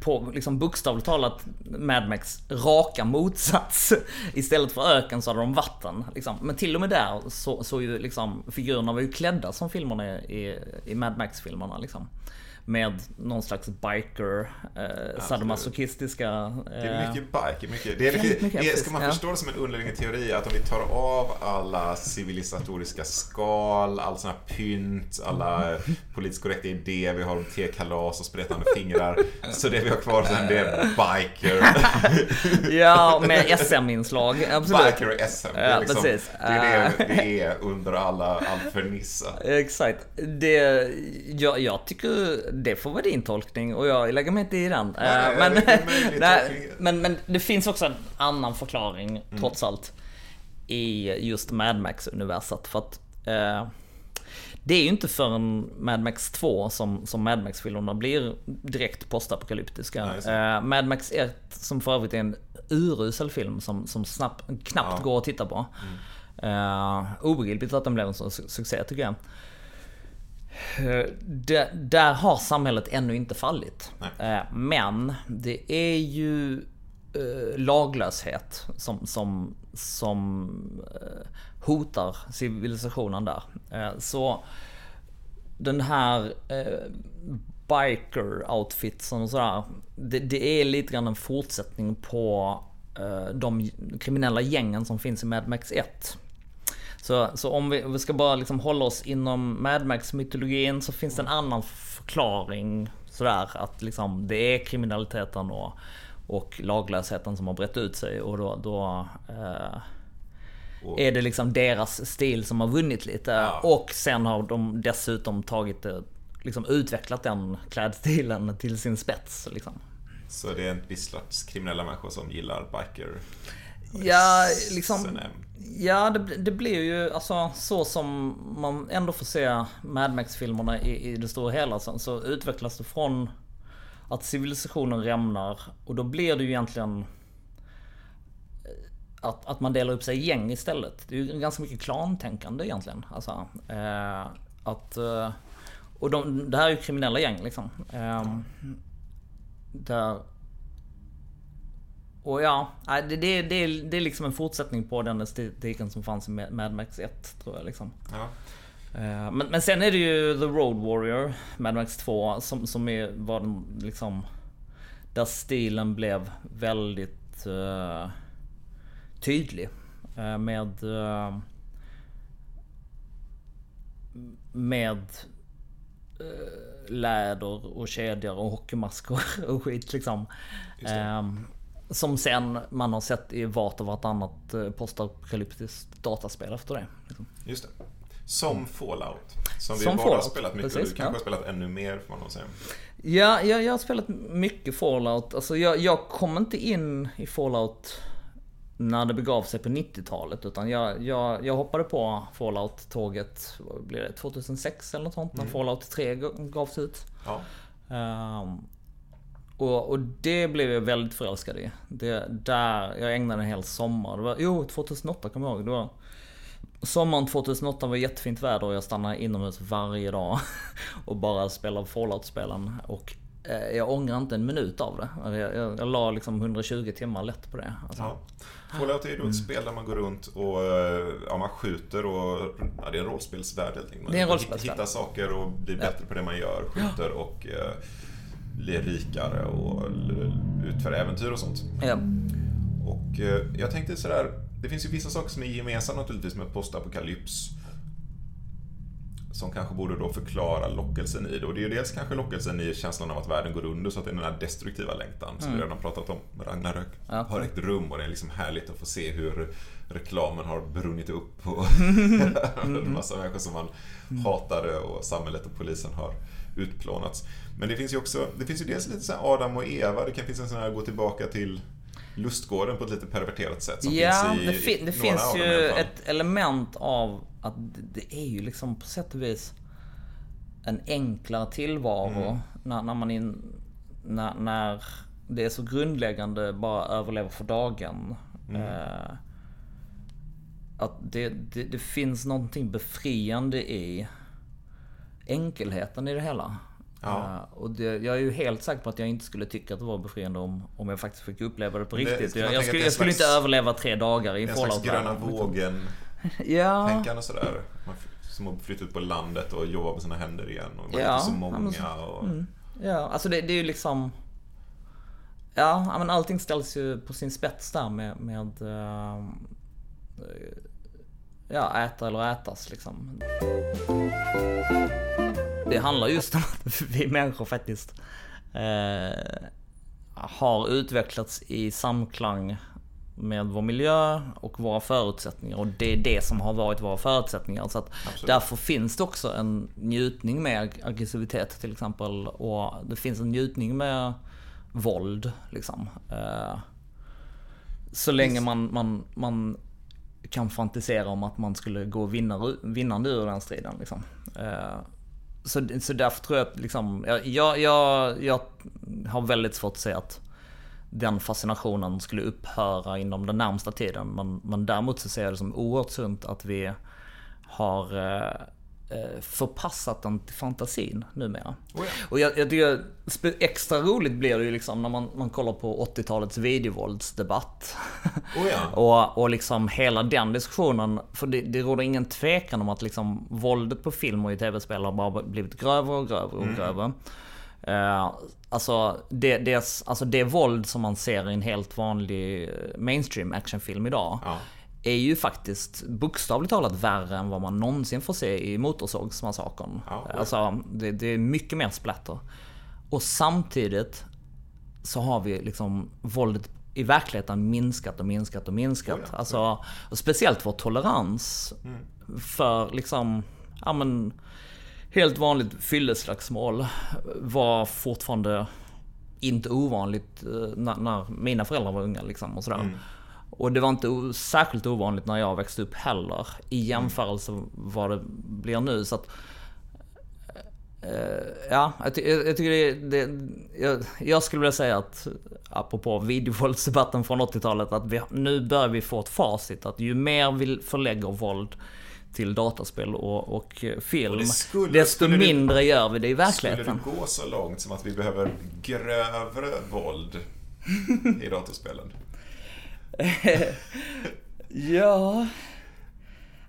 på, liksom bokstavligt talat, Mad Max raka motsats. (laughs) Istället för öken så hade de vatten. Liksom. Men till och med där så, så ju liksom, figurerna var ju klädda som filmerna i, i Mad Max-filmerna liksom med någon slags biker, eh, sadomasochistiska... Eh, det är mycket biker, mycket. Det är, mycket, det, ska man förstå det som en underliggande teori att om vi tar av alla civilisatoriska skal, all sån här pynt, alla (laughs) politiskt korrekta idéer vi har om tekalas och spretande fingrar. så det vi har kvar sen det är biker. (laughs) ja, med SM-inslag. Biker och SM. Det är, liksom, det, är det, det är under alla, all fernissa. Exakt. Det, jag, jag tycker det får vara din tolkning och jag lägger mig inte i den. Nej, men, (laughs) nej, men, men det finns också en annan förklaring mm. trots allt i just Mad Max-universat. För att eh, det är ju inte förrän Mad Max 2 som, som Mad Max-filmerna blir direkt postapokalyptiska. Eh, Mad Max 1, som för övrigt är en urusel film som, som snabbt, knappt ja. går att titta på. Mm. Uh, obegripligt att den blev en sån succé tycker jag. Eh, det, där har samhället ännu inte fallit. Nej. Eh, men det är ju eh, laglöshet som, som, som hotar civilisationen där. Så den här biker-outfitsen och sådär. Det, det, är lite grann en fortsättning på de kriminella gängen som finns i Mad Max 1. Så, så om vi, vi ska bara liksom hålla oss inom Mad Max-mytologin så finns det en annan förklaring sådär att liksom det är kriminaliteten och, och laglösheten som har brett ut sig och då, då eh, är det liksom deras stil som har vunnit lite. Ja. Och sen har de dessutom tagit det, liksom utvecklat den klädstilen till sin spets. Liksom. Så det är en viss slags kriminella människor som gillar biker? Ja, liksom... Ja, det, det blir ju alltså så som man ändå får se Mad Max-filmerna i, i det stora hela. Så, så utvecklas det från att civilisationen rämnar och då blir det ju egentligen eh, att, att man delar upp sig i gäng istället. Det är ju ganska mycket klantänkande egentligen. Alltså, eh, att, eh, och de, det här är ju kriminella gäng liksom. Eh, där och ja, det, det, det, det är liksom en fortsättning på den estetiken som fanns i Mad Max 1 tror jag liksom. Ja. Eh, men, men sen är det ju The Road Warrior, Mad Max 2, som, som är, var den liksom... Där stilen blev väldigt uh, tydlig. Uh, med... Uh, med läder och kedjor och hockeymasker och skit liksom. Som sen man har sett i vart och vartannat eh, postapokalyptiskt dataspel efter det. Liksom. Just det. Som Fallout. Som vi som bara har spelat mycket. Precis, du kanske ja. har spelat ännu mer får man nog säga. Ja, jag, jag har spelat mycket Fallout. Alltså jag, jag kom inte in i Fallout när det begav sig på 90-talet. Utan jag, jag, jag hoppade på Fallout-tåget, blir det, 2006 eller något sånt? När mm. Fallout 3 gavs ut. Ja. Um, och, och, det blev jag väldigt förälskad i. Det, där, jag ägnade en hel sommar. Det var, jo, 2008 kommer jag ihåg. Det var, sommaren 2008 var jättefint väder och jag stannade inomhus varje dag. (laughs) Och bara spelade Fallout-spelen. Och eh, jag ångrar inte en minut av det. Jag, jag, jag la liksom 120 timmar lätt på det. Alltså. Ja. Fallout är ju ett mm. spel där man går runt och eh, ja, man skjuter och ja, det är en rollspelsvärld helt enkelt. Man det är en rollspelsvärld. hittar saker och blir bättre ja. på det man gör. Skjuter och eh, blir rikare och utför äventyr och sånt. Ja. Och eh, jag tänkte sådär, det finns ju vissa saker som är gemensamma naturligtvis med postapokalyps. Som kanske borde då förklara lockelsen i det. Och det är ju dels kanske lockelsen i känslan av att världen går under, så att det är den här destruktiva längtan som mm. vi redan pratat om. Ragnarök ja. har ägt rum och det är liksom härligt att få se hur reklamen har brunnit upp och (laughs) (laughs) en massa människor som man hatade och samhället och polisen har utplånats. Men det finns ju också, det finns ju dels lite så Adam och Eva, det kan finnas en sån här gå tillbaka till lustgården på ett lite perverterat sätt. Som ja, finns i, det, fi det finns ju ett element av att det är ju liksom på sätt och vis en enklare tillvaro mm. när, när man in, när, när det är så grundläggande bara överleva för dagen. Mm. Eh, att det, det, det finns någonting befriande i enkelheten i det hela. Ja. Eh, och det, jag är ju helt säker på att jag inte skulle tycka att det var befriande om, om jag faktiskt fick uppleva det på det- riktigt. man jag, jag, skulle, jag skulle en inte slags- överleva tre dagar i En slags fallout gröna vågen-tänkande (laughs) Ja, och sådär. Man som att flytta ut på landet och jobba med sina händer igen. Och vara Ja, inte så ja, många. och... ja, alltså det, det är ju liksom... Ja, ja, men allting ställs ju på sin spets där med... med eh, ja, äta eller ätas liksom. Det handlar just om att (laughs) vi människor faktiskt eh, har utvecklats i samklang med vår miljö och våra förutsättningar. Och det är det som har varit våra förutsättningar. Så därför finns det också en njutning med ag- aggressivitet till exempel. Och det finns en njutning med våld. Liksom. Eh, så länge man, man, man kan fantisera om att man skulle gå vinnare, vinnande ur den striden. Liksom. Eh, så, så därför tror jag att liksom, jag, jag, jag, jag har väldigt svårt att se att den fascinationen skulle upphöra inom den närmsta tiden. Men, men däremot så ser jag det som oerhört sunt att vi har eh, förpassat den till fantasin numera. Oh ja. Och jag, jag tycker extra roligt blir det ju liksom när man, man kollar på 80-talets videovåldsdebatt. (laughs) Oh ja. och, och liksom hela den diskussionen, för det, det råder ingen tvekan om att liksom våldet på film och i tv-spel har bara blivit grövre och grövre och grövre. Eh, alltså, det, det, alltså det våld som man ser i en helt vanlig eh, mainstream actionfilm idag Ja. Är ju faktiskt bokstavligt talat värre än vad man någonsin får se i Motorsågsmassakern. Ja, alltså, det, det är mycket mer splatter. Och samtidigt så har vi liksom våldet i verkligheten minskat och minskat och minskat. Oh ja, alltså, och speciellt vår tolerans för liksom, ja men, helt vanligt fylleslagsmål var fortfarande inte ovanligt eh, när, när mina föräldrar var unga liksom och sådär. Och det var inte särskilt ovanligt när jag växte upp heller. I jämförelse vad det blir nu. Så att, eh, ja, jag, ty- jag, tycker det, det jag, jag skulle vilja säga att, apropå videovåldsdebatten från 80-talet, att vi, nu börjar vi få ett facit. Att ju mer vi förlägger våld till dataspel och, och film, Och det skulle- desto skulle det- mindre gör vi det i Skulle verkligheten. det gå så långt som att vi behöver grövre våld i datorspelen? (laughs) Ja...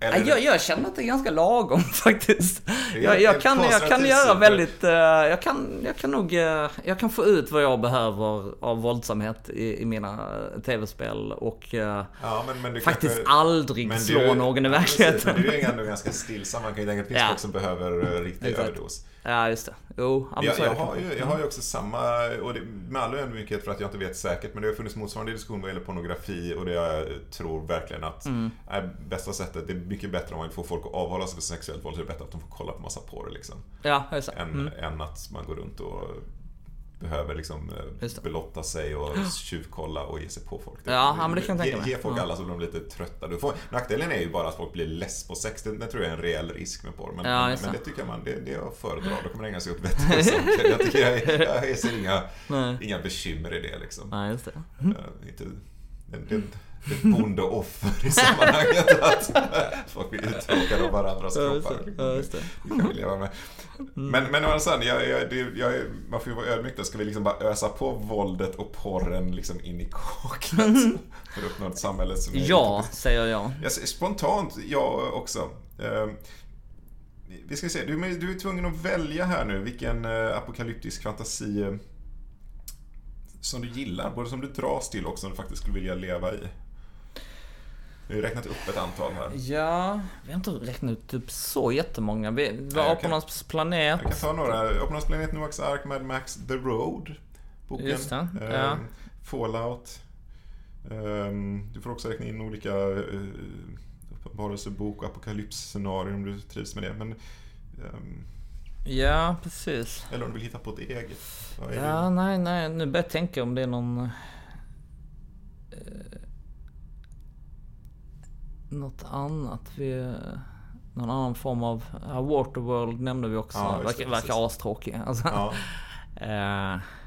Eller, Ja, jag, jag känner att det är ganska lagom (laughs) faktiskt. Jag, jag, kan, jag kan göra väldigt... eh, Jag kan, jag kan nog... eh, Jag kan få ut vad jag behöver av våldsamhet i, i mina eh, tv-spel och ja, men, men faktiskt kanske- aldrig men slå du- någon i ja, precis, verkligheten. Men du är ändå ganska stillsam. Man kan ju tänka att det finns Ja. folk som behöver eh, riktig överdos. Ja, just det. Jo, Jag, jag, har ju, jag har ju också samma, och det, med all ödmjukhet för att jag inte vet säkert, men det har funnits motsvarande diskussion vad gäller pornografi och det jag tror verkligen att Mm. är bästa sättet, det är mycket bättre om man vill få folk att avhålla sig från sexuellt våld, så är det bättre att de får kolla på massa porr liksom. Ja, just det. Än, Mm. än att man går runt och behöver liksom eh, belotta sig och tjuvkolla och ge sig på folk. Ja, ja, men det kan jag ge, tänka mig. ge folk Ja. alla så blir de lite trötta. Du får, nackdelen är ju bara att folk blir less på sex. Det, det tror jag är en reell risk med porr. Men, Ja, men, men det. tycker jag man, det, det jag föredrar. Då kan man ägna sig åt vettiga saker. Jag, tycker jag, (laughs) jag ser inga, Nej. inga bekymmer i det liksom. Nej, just det. Eh, inte, det, det, är ett bondeoffer i sammanhanget (laughs) att folk blir uttråkade av varandras kroppar. Ja, just det. Det kan vi leva med. Men, men å andra sidan, jag, jag, jag, man får ju vara ödmjuk då. Ska vi liksom bara ösa på våldet och porren liksom in i kaklet? (laughs) För att uppnå ett samhälle som är Ja, säger jag. jag Spontant, ja också. Eh, Vi ska se, du, men du är tvungen att välja här nu vilken eh, apokalyptisk fantasi eh, som du gillar, både som du dras till och som du faktiskt skulle vilja leva i. Vi har räknat upp ett antal här. Ja, vi har inte räknat ut typ så jättemånga. Vi vi kan- Apornas planet. Jag kan ta några. Apornas planet, Noaks ark, Mad Max, The Road. Boken. Just det, Eh, ja. Fallout. Ehm, Du får också räkna in olika uh, uppenbarelsebok och apokalypsscenarier om du trivs med det. Men, ehm, Ja, precis. eller om du vill hitta på ett eget. Ja, det? nej, nej. Nu börjar jag tänka om det är någon... Eh, något annat. Vi, någon annan form av... Ja, Waterworld nämnde vi också. Ja, verkar verkar astråkig. Alltså. Ja. uh, (laughs)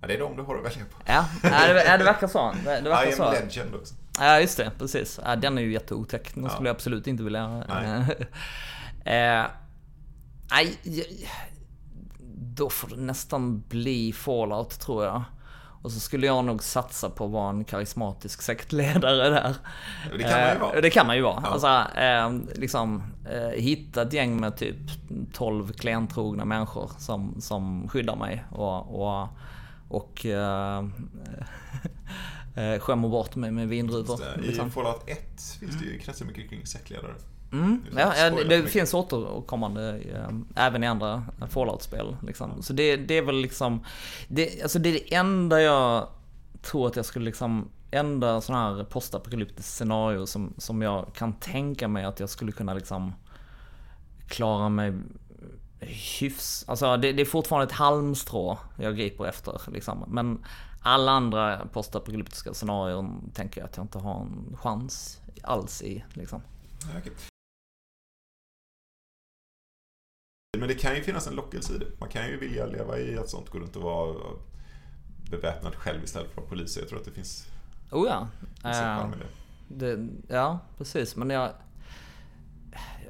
Ja, det är de du har att välja på. Ja, ja det, verkar så. Det verkar I am så. legend också. Ja, just det. Precis. Ja, den är ju jätteotäck. Den ja. skulle jag absolut inte vilja... Nej. (laughs) eh, nej, då får det nästan bli Fallout tror jag. Och så skulle jag nog satsa på att vara en karismatisk sektledare där. Det kan man ju Eh, vara. Det kan man ju vara. Ja. Alltså, eh, liksom eh, hitta ett gäng med typ 12 klientrogna människor som, som skyddar mig och, och, och eh, (laughs) skämmer bort mig med vindruvor. I liksom. Fallout 1 finns det ju kretsar mycket kring sektledare. Mm, ja, det mycket. finns återkommande eh, även i andra Fallout-spel. Liksom. Så det, det är väl liksom, det, alltså det är det enda jag tror att jag skulle liksom, enda sån här postapokalyptiskt scenario som, som jag kan tänka mig att jag skulle kunna liksom klara mig hyfs, alltså det, det är fortfarande ett halmstrå jag griper efter liksom. Men alla andra postapokalyptiska scenarion tänker jag att jag inte har en chans alls i liksom. Men det kan ju finnas en lockelse i det. Man kan ju vilja leva i att sånt går runt och vara beväpnad själv istället för att polis. Jag tror att det finns, Oh ja. i det. ja, precis. Men jag,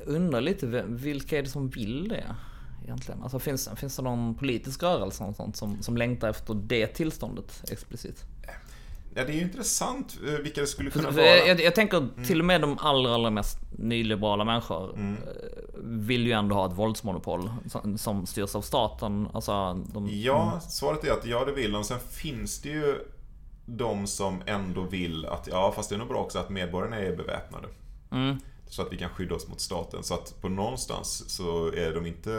undrar lite, vilka är det som vill det? Egentligen? Alltså finns, finns det någon politisk rörelse sånt som, som längtar efter det tillståndet explicit? Ja, det är ju intressant eh, vilka det skulle kunna vara. jag, jag, tänker till och med de allra, allra mest nyliberala människor Mm. eh, vill ju ändå ha ett våldsmonopol som, som styrs av staten. Alltså, de, Ja, svaret är att ja, det vill de. Sen finns det ju de som ändå vill att, ja, fast det är nog bra också att medborgarna är beväpnade. Mm. Så att vi kan skydda oss mot staten. Så att på någonstans så är de inte,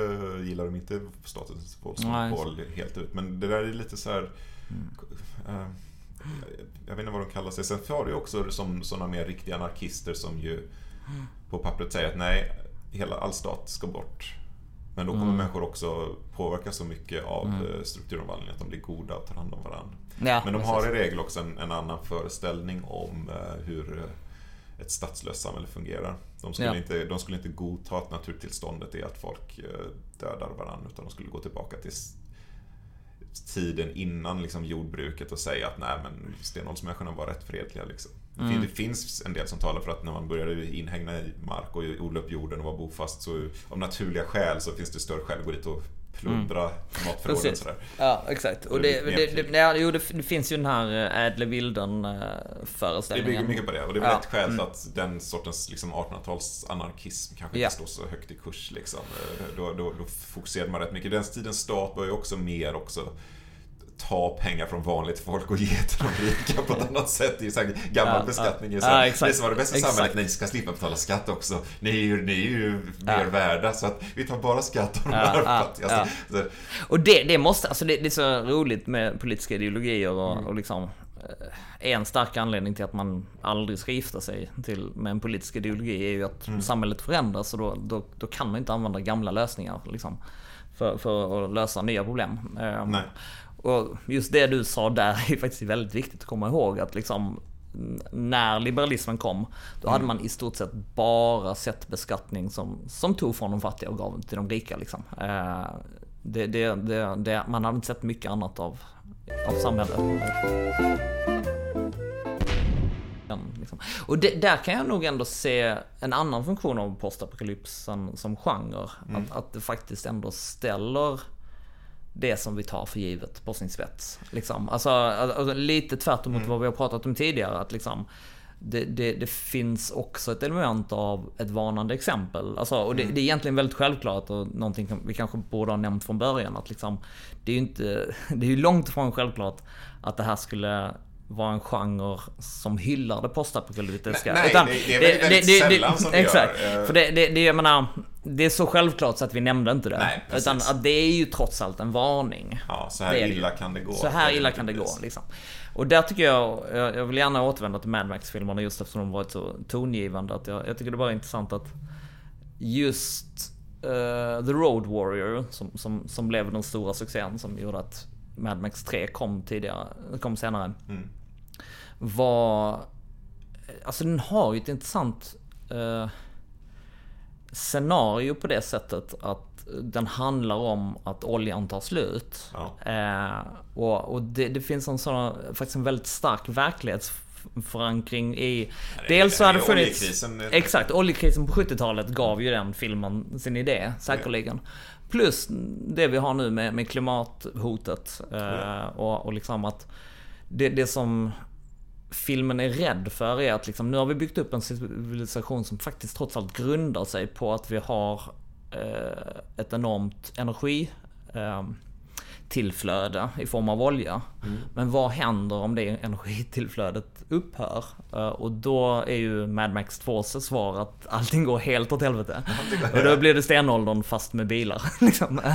gillar de inte statens våldsmonopol helt ut. Men det där är lite så här... eh, jag vet inte vad de kallar sig. Sen har du ju också som sådana mer riktiga anarkister som ju på pappret säger att nej, hela, all stat ska bort. Men då kommer människor också påverkas så mycket av mm. strukturomvandlingen att de blir goda och tar hand om varandra. Ja, Men de precis. har i regel också en, en annan föreställning om eh, hur eh, ett statslöst samhälle fungerar. De skulle, Ja. inte, de skulle inte godta att naturtillståndet är att folk eh, dödar varandra utan de skulle gå tillbaka till tiden innan liksom, jordbruket och säga att nej men stenåldersmänniskorna var rätt fredliga. Liksom. Det, Mm. det finns en del som talar för att när man började inhägna i mark och odla upp jorden och vara bofast så av naturliga skäl så finns det större skäl att gå dit och matförråden. Mm. Precis. Sådär. Ja, exakt. Och Det det, det, det, ja, jo, det, det finns ju den här eh, ädle vilden eh, Det föreställningen. bygger mycket på det och det är väl Ja. ett skäl till att den sortens liksom 1800-tals anarkism kanske Ja. inte står så högt i kurs. Liksom. Eh, Då, då, då fokuserade man rätt mycket. Den tidens stat börjar ju också mer också ta pengar från vanligt folk och ge till de rika på ett annat sätt. Det är ju så gammal Ja, beskattning. ja. Ja, så här, Ja, exakt. det som var det bästa Exakt. samhället, ni ska slippa betala skatt också. Ni är ju, ni är ju mer Ja. värda så att vi tar bara skatt av de Ja, här fattigaste. ja. Så- Och det, det måste, alltså det, det är så roligt med politiska ideologier och, Mm. och liksom eh, en stark anledning till att man aldrig ska gifta sig till, med en politisk ideologi är ju att Mm. samhället förändras och då, då, då kan man inte använda gamla lösningar liksom, för, för att lösa nya problem. Eh, Nej. Och just det du sa där är faktiskt väldigt viktigt att komma ihåg att liksom när liberalismen kom, då hade man i stort sett bara sett beskattning som, som tog från de fattiga och gav till de rika. Liksom. Eh, det, det, det, man hade inte sett mycket annat av, av samhället. Liksom. Och det, där kan jag nog ändå se en annan funktion av postapokalypsen som genre. Att, att det faktiskt ändå ställer det som vi tar för givet på sin spets. Liksom. Alltså, alltså, lite tvärt emot vad vi har pratat om tidigare. Att liksom, det, det, det finns också ett element av ett varnande exempel. Alltså, och det, det är egentligen väldigt självklart och någonting vi kanske borde ha nämnt från början. Att liksom, det är ju inte, (laughs) det är långt ifrån självklart att det här skulle vara en genre som hyllar det postapokalyptiska. Nej, nej, det- det är väldigt- väldigt sällan som det gör. Exakt. Eh. För det, det, det, jag menar, det är så självklart så att vi nämnde inte det. Nej, precis. Utan att det är ju trots allt en varning. Ja, så här Det är det illa kan det gå. Så här illa kan det gå liksom. Och där tycker jag, jag vill gärna återvända till Mad Max-filmerna just eftersom de varit så tongivande. Att jag, jag tycker det bara är intressant att just eh, The Road Warrior, som, som, som blev den stora succén som gjorde att Mad Max 3 kom tidigare, kom senare. Mm. Var, alltså den har ju ett intressant eh, scenario på det sättet att den handlar om att oljan tar slut. Ja. Eh, och och det, det finns en sån, faktiskt en väldigt stark verklighetsförankring i... det- dels så hade det funnits... oljekrisen. Exakt, oljekrisen på 70-talet gav ju den filmen sin idé, säkerligen. Plus det vi har nu med, med klimathotet. Eh, och, och liksom att det, det som filmen är rädd för är att liksom, nu har vi byggt upp en civilisation som faktiskt trots allt grundar sig på att vi har eh, ett enormt energi eh, tillflöde i form av olja. Men vad händer om det energitillflödet upphör? Eh, och då är ju Mad Max 2 svar att allting går helt åt helvete. Och då blir det stenåldern fast med bilar. (laughs) liksom. Ja,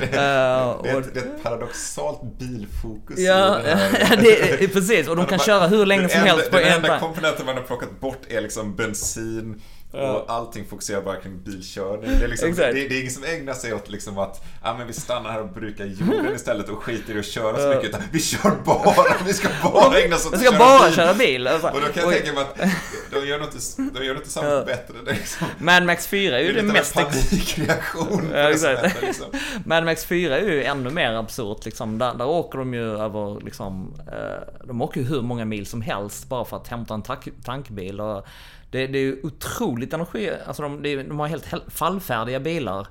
det, det, är och- ett, det är ett paradoxalt bilfokus. Ja, det (laughs) det är, precis. Och de kan (laughs) köra hur länge den som enda, helst på Den en enda bank. komponenten man har plockat bort är liksom bensin. Och allting fokuserar bara kring bilkörning. Det är, liksom, det, det är ingen som ägnar sig åt liksom att ah, men vi stannar här och brukar jorden istället och skiter i att köra så mycket. Utan vi kör bara, vi ska bara ägna oss åt att köra bara bil. köra bil. Alltså. Och då kan jag Och tänka mig att de gör något, de gör något tillsammans bättre. Det är, liksom, Mad Max 4 är det ju är det mest... av en panikreaktion. Ja, det exakt. liksom. (laughs) Mad Max 4 är ju ännu mer absurt liksom. Där, där åker de ju över liksom, eh, De åker ju hur många mil som helst bara för att hämta en tank, tankbil. Och det, det är ju otroligt energi, alltså de, de har helt hel- fallfärdiga bilar.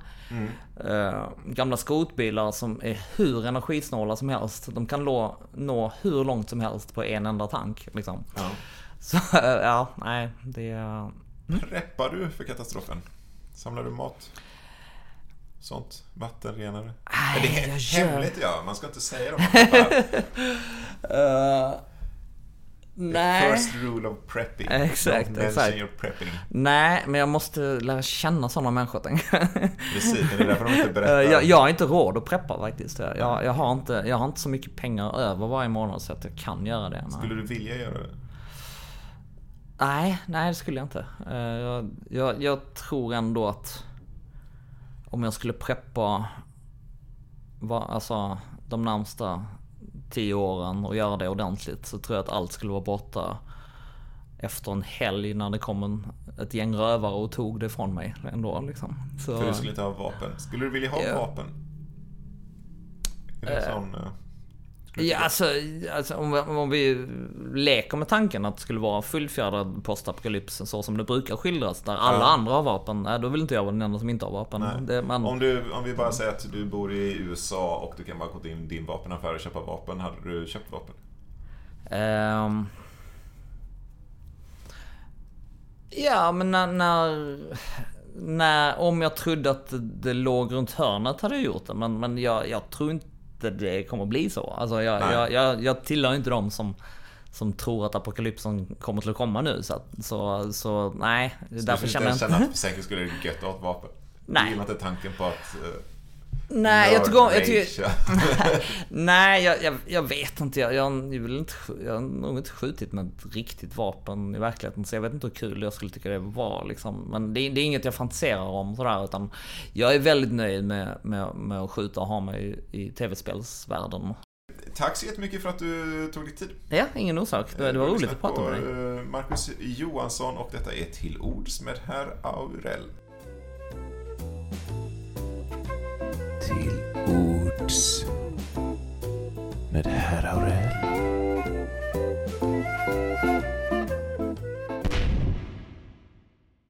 Eh, gamla skrotbilar som är hur energisnåla som helst. De kan nå, nå hur långt som helst på en enda tank. Liksom. Ja. Så eh, ja, nej, det är... Preppar du för katastrofen? Samlar du mat? Sånt? Vattenrenare? Nej, det är jag he- gör- hemligt ja, man ska inte säga det. (laughs) nej. First rule of prepping. Exakt, Don't exakt. your prepping. Nej, men jag måste lära känna sådana människor. Precis, men det är därför de inte (laughs) Eh, berättar. jag, jag har inte råd att preppa faktiskt. Jag, jag, har inte, jag har inte så mycket pengar över varje månad så att jag kan göra det. Nej, Skulle du vilja göra det? nej, nej det skulle jag inte. Eh, Jag, jag, jag tror ändå att om jag skulle preppa va, alltså, de närmsta tio åren och göra det ordentligt så tror jag att allt skulle vara borta efter en helg när det kom en, ett gäng rövare och tog det från mig ändå liksom. Så, För du skulle inte ha vapen. Skulle du vilja ha Ja. vapen? Är det en sån... Ja, alltså, alltså om, vi, om vi leker med tanken att det skulle vara fullfjädrad postapokalyps så som det brukar skildras, där alla Ja. andra har vapen, nej, då vill inte jag vara den enda som inte har vapen. Det, men, Om, du, om vi bara säger att du bor i USA och du kan bara gå till din, din vapenaffär och köpa vapen. Hade du köpt vapen? ehm, ja, men när, när, när... Om jag trodde att det, det låg runt hörnet hade jag gjort det, men, men jag, jag tror inte det kommer bli så. Alltså jag, jag, jag, jag tillhör inte dem som som tror att apokalypsen kommer till att komma nu. Så, så, så nej, därför du känner jag inte att för säkerhets skull är det gött att ha ett vapen? Nej. Du gillar inte tanken på att... Nej, jag tycker, jag tycker. (laughs) Nej, jag, jag, jag vet inte. Jag, jag, vill inte. jag har nog inte skjutit med ett riktigt vapen i verkligheten. Så jag vet inte hur kul jag skulle tycka det var. Liksom. Men det, det är inget jag fantiserar om sådär. Utan jag är väldigt nöjd med, med, med att skjuta och ha mig i, i tv-spelsvärlden. Tack så jättemycket för att du tog dig tid. Ja, ingen orsak. Det, det var har roligt att prata med dig. eh, Marcus Johansson och detta är Till ords med herr Aurell. Till ords med herr Aurell.